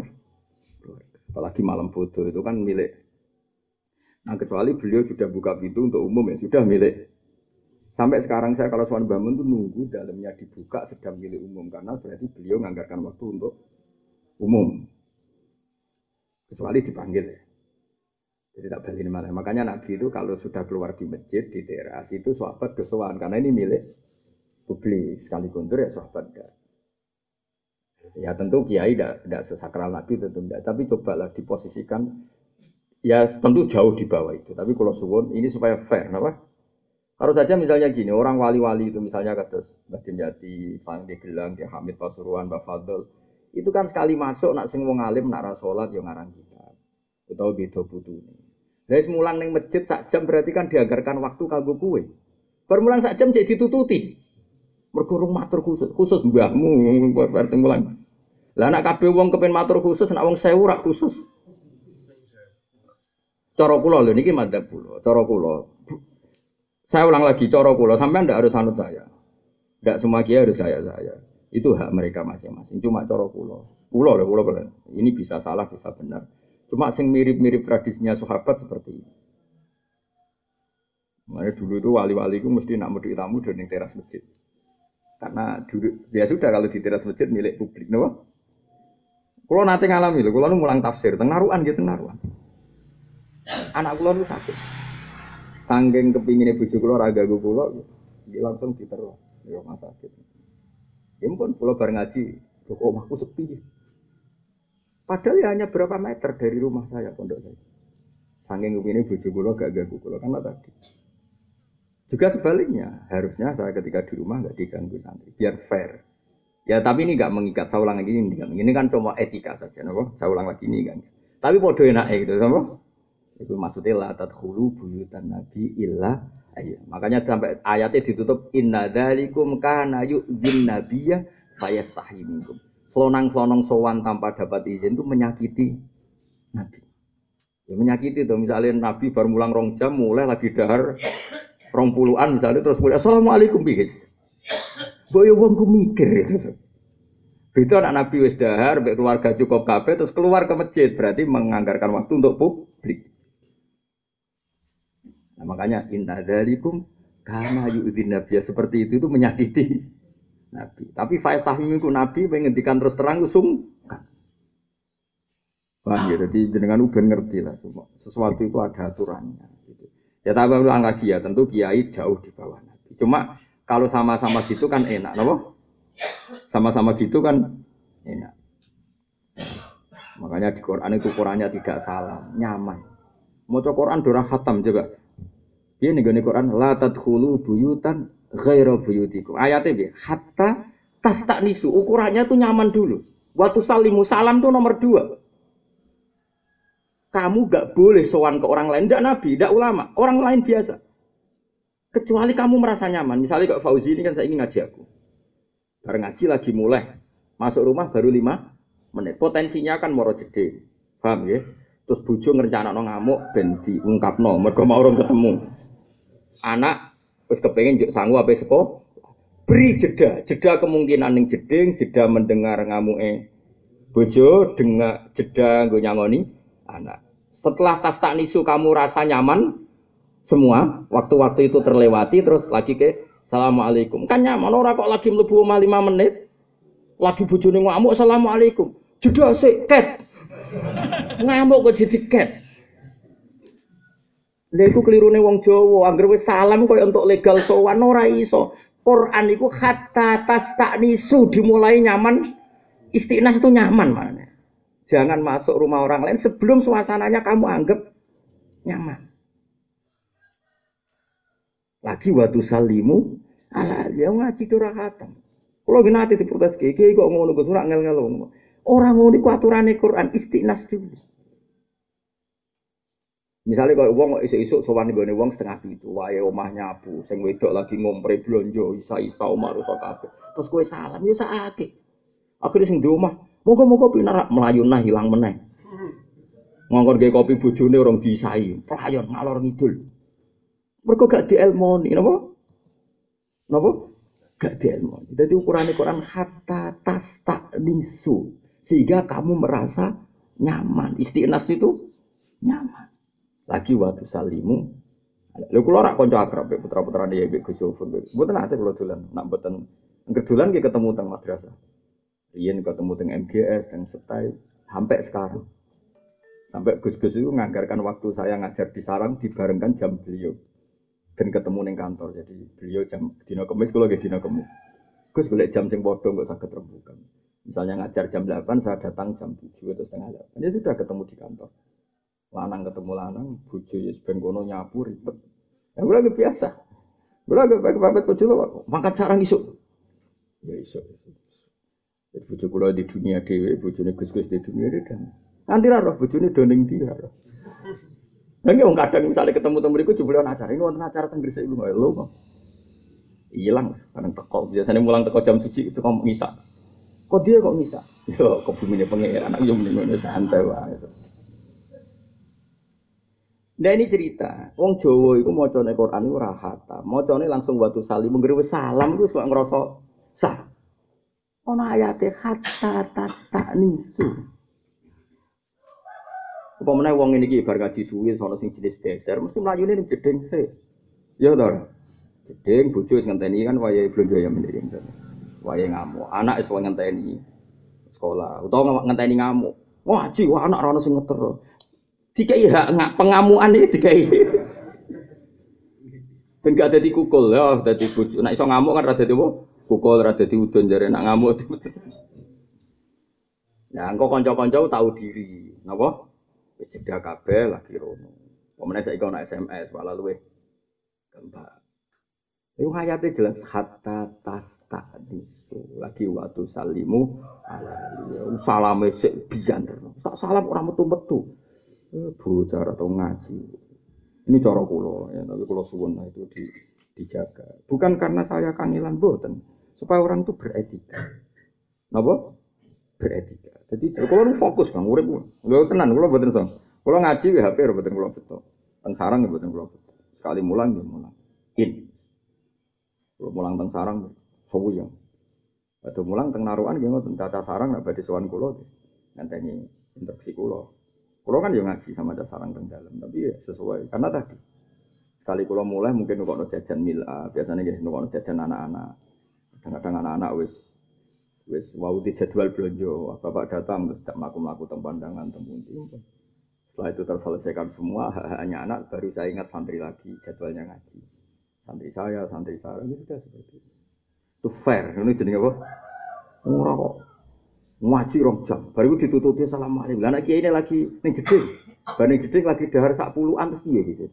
Apalagi malam bodoh itu kan milik. Nah kecuali beliau sudah buka pintu untuk umum ya sudah milik. Sampai sekarang saya kalau suan bangun tuh nunggu dalamnya dibuka sedang milik umum karena berarti beliau menganggarkan waktu untuk umum. Kecuali dipanggil ya. Jadi tak balik mana. Makanya Nabi itu kalau sudah keluar di masjid di teras itu sahabat kesuwan karena ini milik publik sekali kuntur ya sahabat. Ya tentu kiai tidak sesakral Nabi tentu tidak. Tapi cobalah diposisikan ya tentu jauh di bawah itu. Tapi kalau suwon ini supaya fair, kenapa? Harus saja misalnya gini, orang wali-wali itu misalnya kata Mbak Dimyati, Pangdi Gelang, Ki Hamid Pasuruan, Mbak Fadl, itu kan sekali masuk nak sing wong alim nak rasolat yang ngarang kita utawa beda putune. Lah mulang ning masjid sak jam berarti kan diagarkan waktu kanggo kowe. Permulang sak jam jadi ditututi. Mergo rung matur khusus, khusus mbahmu berarti mulang. Lah anak kabeh wong kepen matur khusus, nak wong sewu rak khusus. Cara kula lho niki madzhab kula, cara kula. Saya ulang lagi cara kula, sampean ndak harus anut saya. Ndak semua kiai harus kayak saya. Itu hak mereka masing-masing. Cuma cara kula. Kula lho kula Ini bisa salah, bisa benar. Cuma sing mirip-mirip tradisinya sahabat seperti ini. Makanya dulu itu wali-wali itu mesti nak meduk tamu di teras masjid. Karena dulu ya sudah kalau di teras masjid milik publik, no? Kalau nanti ngalami loh, kalau mulang tafsir, tengaruan gitu tengaruan. Anak kulo nu sakit. Sangking kepinginnya bujuk kulo raga gue kulo, dia langsung diterus di rumah sakit. Ya pun kulo bareng ngaji, omahku sepi. Padahal ya hanya berapa meter dari rumah saya pondok saya. Sangking kepinginnya bujuk kulo gak kulo karena tadi. Juga sebaliknya, harusnya saya ketika di rumah nggak diganggu santri, biar fair. Ya tapi ini nggak mengikat, saya ulang lagi ini, ini kan cuma etika saja, nopo. Saya ulang lagi ini kan. Tapi bodoh enak gitu, nopo. Itu maksudnya la tadkhulu buyutan nabi illa ayo. Makanya sampai ayatnya ditutup inna dzalikum kana yu'dzin nabiyya fayastahi minkum. Selonang-selonong sowan tanpa dapat izin itu menyakiti nabi. Ya menyakiti tuh misalnya nabi baru mulang rong jam mulai lagi dahar rong puluhan misalnya terus mulai assalamualaikum bihis. Boyo wong ku mikir. Itu anak Nabi wis dahar, keluarga cukup kafe, terus keluar ke masjid, berarti menganggarkan waktu untuk publik. Nah, makanya inna dzalikum karena yu'dzin nabi seperti itu itu menyakiti nabi. Tapi faiz tahmimku nabi menghentikan terus terang usung. Wah, ya, jadi jenengan uben ngerti lah semua. Sesuatu itu ada aturannya. Gitu. Ya tapi ulang lagi ya, tentu kiai jauh di bawah nabi. Cuma kalau sama-sama gitu kan enak, nopo? Sama-sama gitu kan enak. Makanya di Quran itu Qurannya tidak salah, nyaman. Mau Quran dorah khatam coba. Dia nih gini Quran, la tadkhulu buyutan ghaira buyutikum. Ayatnya dia, hatta tas tak nisu. Ukurannya tuh nyaman dulu. Waktu salimu salam tuh nomor dua. Kamu gak boleh sowan ke orang lain, tidak nabi, tidak ulama, orang lain biasa. Kecuali kamu merasa nyaman. Misalnya kok Fauzi ini kan saya ingin ngaji aku. Bareng ngaji lagi mulai. Masuk rumah baru lima menit. Potensinya kan moro gede. Paham ya? Terus bujo ngerencana no ngamuk ben diungkap no. Mereka mau orang ketemu. Anak wis kepengin njuk sangu apa sekolah. Beri jeda, jeda kemungkinan ning jeding, jeda mendengar ngamuke bojo, dengar jeda nggo nyangoni anak. Setelah tas tak nisu kamu rasa nyaman semua, waktu-waktu itu terlewati terus lagi ke Assalamualaikum. Kan nyaman ora kok lagi mlebu omah 5 menit. Lagi bojone ngamuk Assalamualaikum. Jeda sik ket. Ngamuk kok jadi ket. Lha iku klirune wong Jawa, anggere wis salam koyo untuk legal sowan ora iso. Quran itu hatta tas tak nisu dimulai nyaman istiqnas itu nyaman mana jangan masuk rumah orang lain sebelum suasananya kamu anggap nyaman. Lagi waktu salimu ala dia ngaji durah khatam kalau gini nanti diprotes kiki kok nunggu surat ngel ngel orang mau di aturan Quran istiqnas dulu Misalnya kalau uang isu-isu sowan nih uang setengah itu, wae omah nyapu, sing wedok lagi ngompre blonjo, isa-isa omah rusak kabeh. Terus kue salam yo sakake. Akhirnya sing di omah, moga-moga pinarak melayu nah hilang meneh. Ngongkon gawe kopi bojone orang disai, pelayon ngalor ngidul. Mergo gak dielmoni, napa? Napa? Gak dielmoni. Jadi ukuran Quran hatta tas tak nisu sehingga kamu merasa nyaman. Istiqnas itu nyaman lagi waktu salimu Lha kula rak kanca akrab putra-putrane ya Gus Yofur. Mboten ate kula dolan, nak mboten ngedolan nggih ketemu teng madrasah. Riyen ketemu teng MGS teng Setai sampai sekarang. Sampai Gus-Gus itu menganggarkan waktu saya ngajar di sarang dibarengkan jam beliau. Dan ketemu neng kantor. Jadi beliau jam dino kemis kalau dino kemis. Gus boleh jam sing bodoh nggak usah keterbukan. Misalnya ngajar jam 8, saya datang jam 7 atau setengah 8. Ya sudah ketemu di kantor lanang ketemu lanang, bojo ya ben kono nyapu ribet. Ya gue lagi biasa. Gue lagi pakai pamit bojo lo, mangkat sarang isuk. Ya isuk. Jadi bojo kula di dunia dewe, bojone gus-gus di dunia dan nanti lah roh bojone doning dia roh. Nanti orang kadang misalnya ketemu temen itu coba acara ini wonten acara teng Gresik lu lo hilang kadang teko biasanya mulang teko jam suci itu kamu ngisa kok dia kok ngisa yo kok bumi pengen anak yo mending santai wae Nah ini cerita, wong Jawa mau coba Quran itu rahata, mau coba langsung waktu salim, menggiri salam itu suka ngerasa sah. Ono ayatnya hatta tata nisu. Apa mana wong ini kibar ngaji suwi, soalnya sing jenis dasar, mesti melayu ini jedeng sih. Ya tau, jedeng bojo ngenteni kan wayai belum jaya mending. Wayai ngamuk, anak es ngenteni sekolah, utawa ngenteni ngamuk. Wah, ci, wah anak rana sing ngeter. Dikai hak nggak pengamuan ini dikai. Dan gak ada di kukul ya, ada di bujuk. Nak iso ngamuk kan ada di? Kukul, ada di udon jari nak ngamuk. Nah, engkau konco-konco tahu diri, napa? Jeda kabeh lagi rono. Pemene saya ikut SMS malah luwe gampang. Itu ayatnya jelas hatta tas tak disu lagi waktu salimu ala salame sik biyan tak salam orang metu Eh, bocah atau ngaji. Ini cara kulo ya, tapi kulo suwun itu di, dijaga. Bukan karena saya kangilan boten, supaya orang itu beretika. Napa? Beretika. Jadi kalau fokus kan, urip lo tenan, kulo boten song. Kulo ngaji ya HP boten kulo betul. Teng sarang boten kulo betul. Sekali mulang ya mulang. In. Kulo mulang teng sarang, sawu ya. Atau mulang teng naruhan ya ngoten tata sarang nek badhe sowan kulo. Ngenteni instruksi kulo. Kulo kan yo ngaji sama ada sarang teng dalam, tapi ya sesuai karena tadi sekali kulo mulai mungkin nukokno jajan mila, biasanya jadi nukokno jajan anak-anak. Kadang-kadang anak-anak wis wis wau di jadwal belanja, bapak datang tidak melaku melaku teng pandangan teng Setelah itu terselesaikan semua, hanya anak baru saya ingat santri lagi jadwalnya ngaji. Santri saya, santri saya, itu sudah seperti itu. Itu fair, ini jadi apa? Murah kok ngaji rong jam. Baru ditutupi salam alaikum. Lah kiai ini lagi ning jeding. Bar jeding lagi dahar sak puluhan terus piye gitu.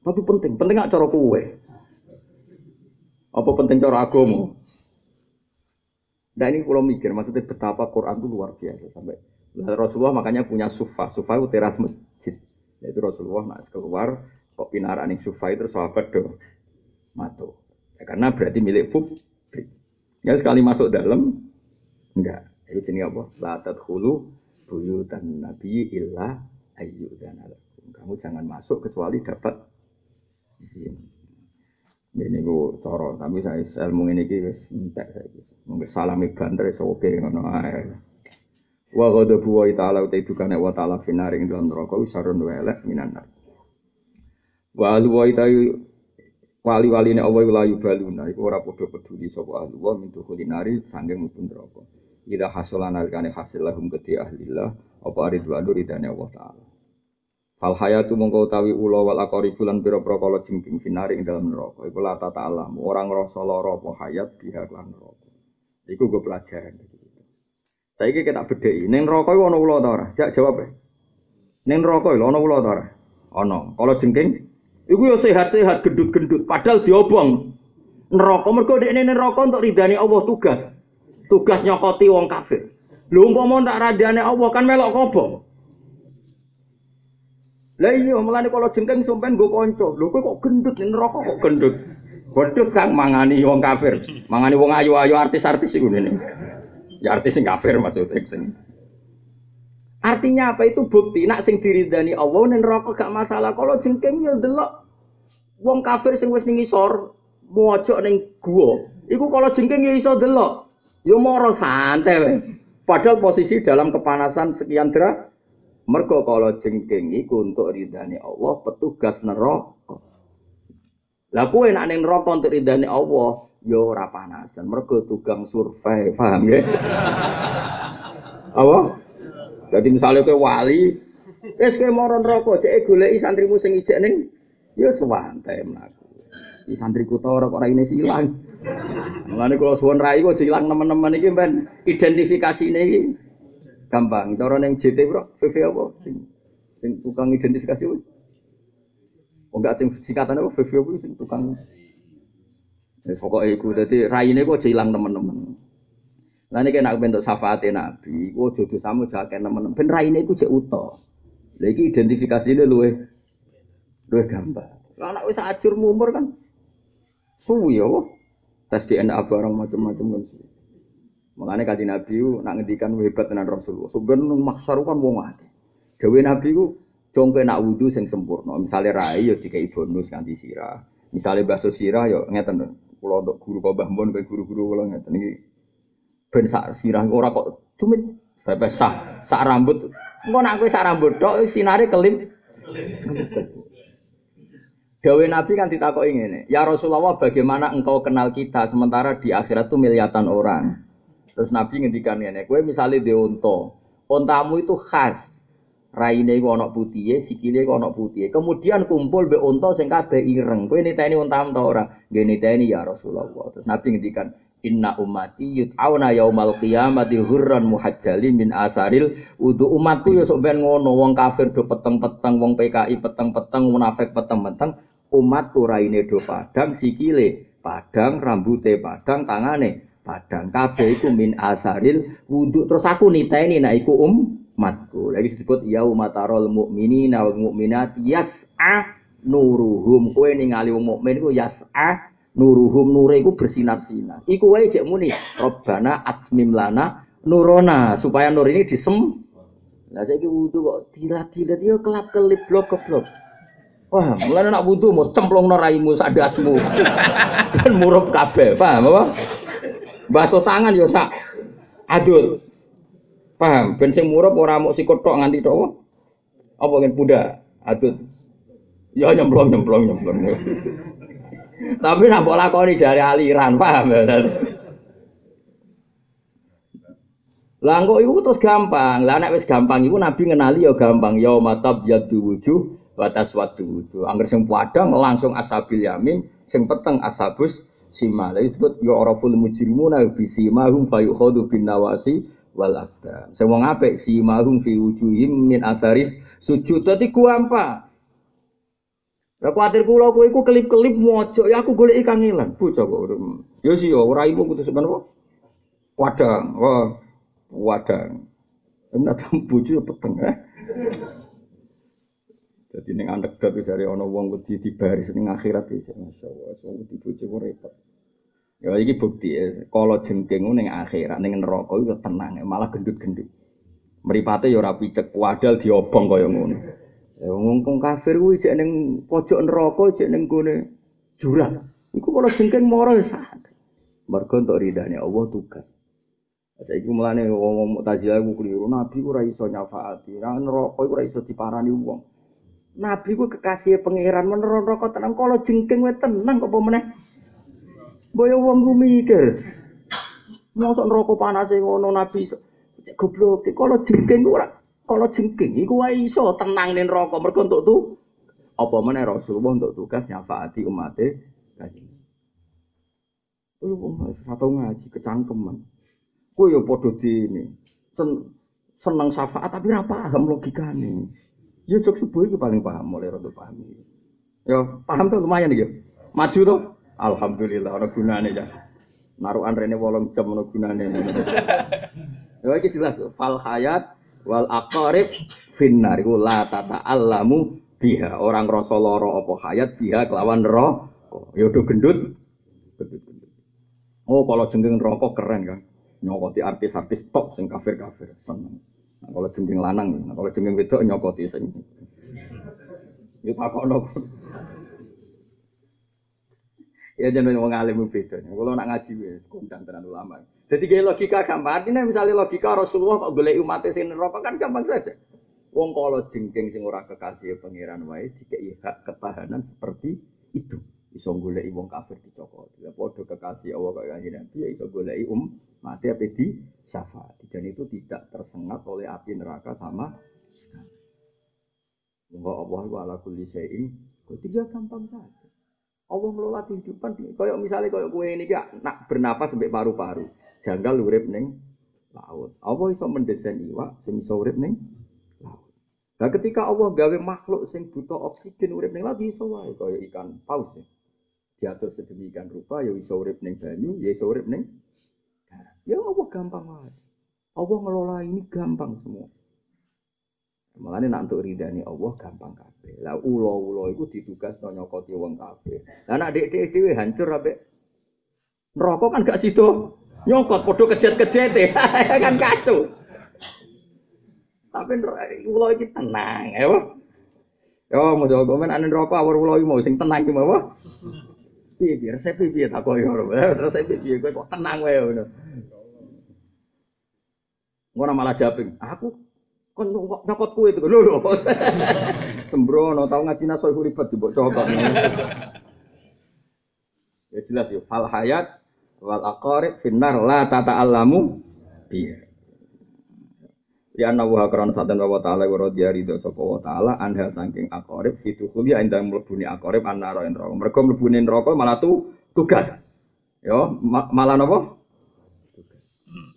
Tapi penting, penting gak cara kowe. Apa penting cara agama? Nah ini kalau mikir, maksudnya betapa Quran itu luar biasa sampai Rasulullah makanya punya sufa, sufa itu teras masjid. Itu Rasulullah nak keluar kok pinaraan yang sufa itu sahabat do mato. Ya, karena berarti milik publik. Ya sekali masuk dalam Enggak. Itu jenis apa? La tadkhulu buyutan nabi illa dan alakum. Kamu jangan masuk kecuali dapat Ini ku coro, tapi saya ilmu ini wis entek saiki. Mungkin salami banter oke ngono ae. Wa ghadabu wa ta'ala uta dukane wa ta'ala finari ing dalam neraka sarun welek minan nar. Wa alu wa ita wali-waline Allah la yubaluna iku ora padha peduli sapa ahli wa min dukhulin sanging mlebu neraka. Ida hasulan alikane hasil lahum gede ahlillah apa aridwanu ridane Allah taala. Fal hayatu mongko utawi ula wal aqaribu lan pira-pira kala jengking finari ing dalam neraka. Iku la ta alam, ora ngrasa lara apa hayat biha lan neraka. Iku gue pelajaran. Saiki kita bedheki, ning neraka iku ana ula ta ora? Jak jawab e. Ning neraka lho ana ula ta ora? Ana. Kala jengking iku yo sehat-sehat gendut-gendut padahal diobong. Neraka mergo dekne neraka untuk ridani Allah tugas. Tugas nyokoti wong kafir. Lho umpama tak radane Allah kan melok kobong. Lah iya mulane kalau jengking sampean nggo kanca. Lho kowe kok gendut ning neraka kok gendut. Gendut kang mangani wong kafir. Mangani wong ayu-ayu artis-artis iku ngene. Ya artis sing kafir maksudnya sing. Artinya apa itu bukti nak sing diridani Allah ning neraka gak masalah. Kalau jengking ya delok wong kafir sing wis ning isor mojok ning gua. Iku kalau jengking ya iso delok. Ya moro santai Padahal posisi dalam kepanasan sekian derajat Mergo kalau jengking iku untuk ridhani Allah, petugas neraka. Lah kowe nek ning neraka untuk ridhani Allah, yo ora panasan. Mergo tukang survei, paham ya? Apa? Jadi misalnya kowe wali, wis kowe moro neraka, cek goleki santrimu sing ijek ning yo ya sewantai mlaku. Di santriku ta ora kok raine silang. Mulane kula suwun rai kok ilang teman-teman iki ben identifikasine iki Gampang. Cara neng JT bro, VV apa? Sing, tukang identifikasi apa? Oh enggak sing singkatan apa? VV apa sing tukang Ya, pokoknya itu, jadi raine kok hilang teman-teman. Nah ini kena bentuk syafaat Nabi, jodoh sama jaga teman-teman. Ben raine itu cek utuh. Lagi identifikasi ini luwe, luwe gampang. Lah anak wis acur mumur kan, suwi ya, tes DNA barang macam-macam kan. Mengenai kaji Nabi u nak ngendikan hebat tenan Rasulullah. Sebenarnya maksar kan wong mati. Dewi Nabi u congke nak wudhu sing sempurna. Misalnya rai yo dikai bonus nganti sirah. Misalnya bakso sirah yo ngeten. Kalau untuk guru kau bahmon kayak guru-guru kalau ngeten ini ben sak sirah ora kok cumit bebas sah sak rambut. Engko nak kowe sak rambut tok sinare kelip. Dawe Nabi kan ditakoki ngene, "Ya Rasulullah, bagaimana engkau kenal kita sementara di akhirat itu miliatan orang?" Terus Nabi ngendikan ngene, kowe misale di unta. Untamu itu khas. Raine iku ana putih, sikile iku ana putih. Kemudian kumpul be unta sing kabeh ireng. Kowe niteni untamu ta ora? Nggih niteni ya Rasulullah. Terus Nabi ngendikan, Inna umati yut'auna yaumal qiyamati hurran muhajjali min asaril udu umatku ya ben ngono wong kafir do peteng-peteng wong PKI peteng-peteng munafik peteng-peteng umatku raine do padang sikile padang rambute padang tangane padang kabeh iku min asaril wudhu. Terus aku niteni nek iku umatku. Lagi disebut yaumatarol mukminina wal mukminat yas'a nuruhum. Kowe ningali wong mukmin iku yas'a nuruhum nure iku bersinar-sinar. Iku wae jek muni. Robbana atmim lana nurona supaya nur ini disem lah saiki wudu kok dilat-dilat yo kelap-kelip blok-blok Wah, mulai nak wudu mau cemplung noraimu sadasmu dan murup kabeh, paham apa? Baso tangan yo sak adul. Paham? Ben sing murup ora mok sikut tok nganti tok. Apa kan budak adul. Ya nyemplung nyemplung nyemplung. Tapi nak mbok lakoni jari aliran, paham ya? Lah kok iku terus gampang. Lah nek wis gampang iku Nabi ngenali ya gampang. Ya matab yadu wujuh wa taswadu wujuh. Angger sing padang langsung asabil yamin, sing peteng asabus sima lha disebut ya araful mujrimuna bi simahum fa yukhadu bin nawasi wal aqdam sing wong apik simahum fi wujuhim min atharis sujud dadi gampang Lah kuatir kula kowe iku kelip-kelip mojo ya aku golek ikan ngilang bocah kok. Ya sih ya ora ibu kudu sebenarnya apa? Wadang, wah wadang. Enak bojo ya peteng eh. Jadi ning anekdot dari ana wong wedi dibaris ning akhirat iki masyaallah wong wedi bojo repot. Ya iki bukti ya, kalau jengking ning akhirat ning neraka iku tenang malah gendut-gendut. Mripate ya ora picek wadal diobong kaya ngono. Ya ngomong kafir kuwi cek ning pojok neraka cek ning gone jurang. Iku kalau jengking moro ya sak. Mergo untuk ridhane Allah tugas. Saiki mulane wong Mu'tazilah ku keliru, nabi ora iso nyafaati, nang neraka ora iso diparani wong. Nabi ku kekasih pangeran men neraka tenang kalau jengking wae tenang kok meneh. Boyo wong ku mikir. Mosok neraka panase ngono nabi goblok. Kalau jengking ku ora kalau jengking iku wae iso tenang ning neraka mergo untuk tu apa meneh Rasulullah untuk tugas nyafaati umate kanjeng. Kuwi satu ngaji kecangkeman. Kuwi ya padha dene. Sen, seneng syafaat tapi ora paham logikane. Ya jok subuh iki paling paham mulai rada paham. iki. Ya paham tuh lumayan iki. Maju tuh. Alhamdulillah ana gunane ya. Narukan rene 8 jam ana gunane. Ya iki jelas fal hayat wal aqarib finnar iku la tata'allamu biha. Orang rasa lara apa hayat biha kelawan neraka. Ya udah gendut. Gendut-gendut. Oh, kalau jengking rokok keren kan. Nyokoti artis-artis top sing kafir-kafir seneng. Nah, kalau jengking lanang, nah, kalau jengking wedok nyokoti sing. Ya takono. Ya jangan wong alim beda. Kalau nak ngaji wis kondang tenan ulama. Jadi kayak logika gampang. Artinya misalnya logika Rasulullah kok golek umat sing neraka kan gampang saja. Wong kalau jengking sing ora kekasih pangeran wae dikei hak ketahanan seperti itu. Iso golek wong kafir dicokot. Ya padha kekasih Allah kaya Nabi ya iso golek um mati apa di syafaat. Dan itu tidak tersengat oleh api neraka sama sekali. Wa Allah wa ala kulli syai'in qadir gampang saja. Allah ngelola kehidupan kayak misalnya kayak kue ini gak nak bernapas sampai paru-paru. Janggal urip ning laut. Allah iso mendesain iwak sing iso urip laut. Nah ketika Allah gawe makhluk sing butuh oksigen urip ning laut iso wae ikan paus ya. Diatur sedemikian rupa ya iso urip ning banyu, ya iso urip. Ya Allah gampang wae. Allah ngelola ini gampang semua. Malah nak untuk ridani Allah gampang kabeh. Lah ulo-ulo iku ditugas no nyokoti wong kabeh. Lah nak dek dhewe hancur ambek neraka kan gak sido nyokot padha kejet-kejete kan kacau. Tapi ulo iki tenang, ya. Yo mau jawab komen ane neraka awur ulo mau sing tenang iki mau. Piye piye resep piye tak koyo resep piye kowe kok tenang wae. Ngono malah japing. Aku kon nyokot kue itu lho lho. Sembrono tau ngaji nasoh ribet di cokot. ya jelas ya fal hayat wal aqarib finnar la tata'allamu biya. Di anna wa karon satan wa ta'ala wa radhiya ridho sapa wa ta'ala anha saking aqarib fitu khuli endang mlebuni aqarib annara en neraka. Mergo mlebuni neraka malah tu tugas. Yo ma- malah napa?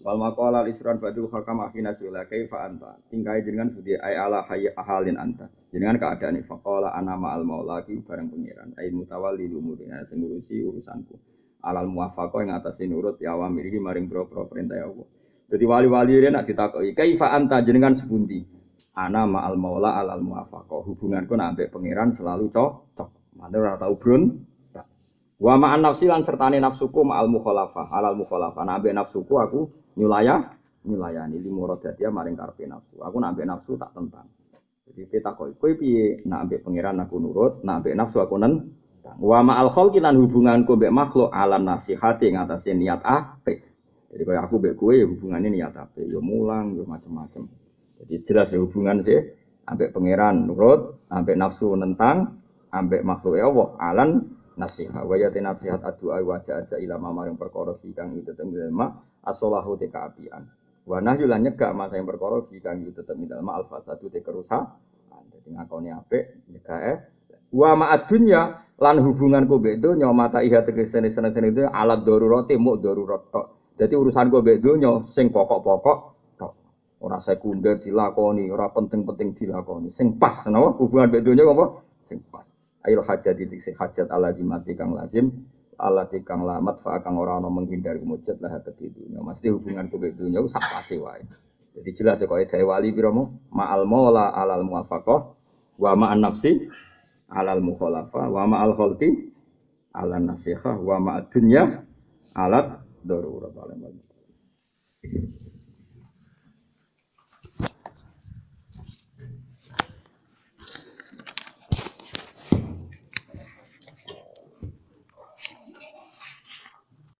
Wal maqala al isran badul hakam akhina sula kaifa anta. Tingkai jenengan budi ay ala hayya ahalin anta. Jenengan keadaan faqala ana ma'al maula ki bareng pengiran. Ai mutawalli umurina sing ngurusi urusanku. Alal muwafaqah ing atase nurut ya awamir iki maring boro-boro perintah ya Allah. Jadi wali-wali ini nak ditakoki kaifa anta jenengan sepundi? Ana ma'al maula alal muwafaqah. Hubunganku nak ambek pengiran selalu cocok. Mane ora tau brun. Wa ma'an nafsi lan sertane nafsuku ma'al mukhalafah, alal mukhalafah. Ambek nafsuku aku nyulaya nyulayani limuradatiya maring karepe nafsu. Aku nak ambek nafsu tak tentang. Jadi kita koi kowe piye nak ambek pangeran aku nurut, nak ambek nafsu aku nentang. Wa ma'al khalqi lan hubunganku mbek makhluk ala ing atase niat apik. Jadi kaya aku mbek kowe ya hubungannya niat apik, ya mulang, ya macam-macam. Jadi jelas ya hubungan sih ambek pangeran nurut, ambek nafsu nentang, ambek makhluk Allah alan nasihat wa yati nasihat adua wa ja'a ila maring perkara kang itu ilma asolahu te kaapian wa nahyu lan nyegah masa yang perkara fi kang itu tetep ilma al fasadu te kerusakan. Dadi ngakoni apik nyegah wa ma dunya lan hubunganku mbek donya mata iha tegesene seneng itu alat darurate muk darurat tok. Dadi urusanku mbek donya sing pokok-pokok tok. Ora sekunder dilakoni ora penting-penting dilakoni. Sing pas napa? Hubungan mbek donya apa? Sing pas. Ayo hajat sing hajat ala jimati kang lazim ala kang lamat fa kang ora ana menghindari mujud lah hati dunya. Mesti hubungan ku mbek dunya ku sak wae? Jadi jelas ya kaya dhewe wali pira ma'al maula alal muwafaqah wa ma'an nafsi alal mukhalafa wa ma'al khalqi ala nasihah wa ma'ad dunya alat darurat alam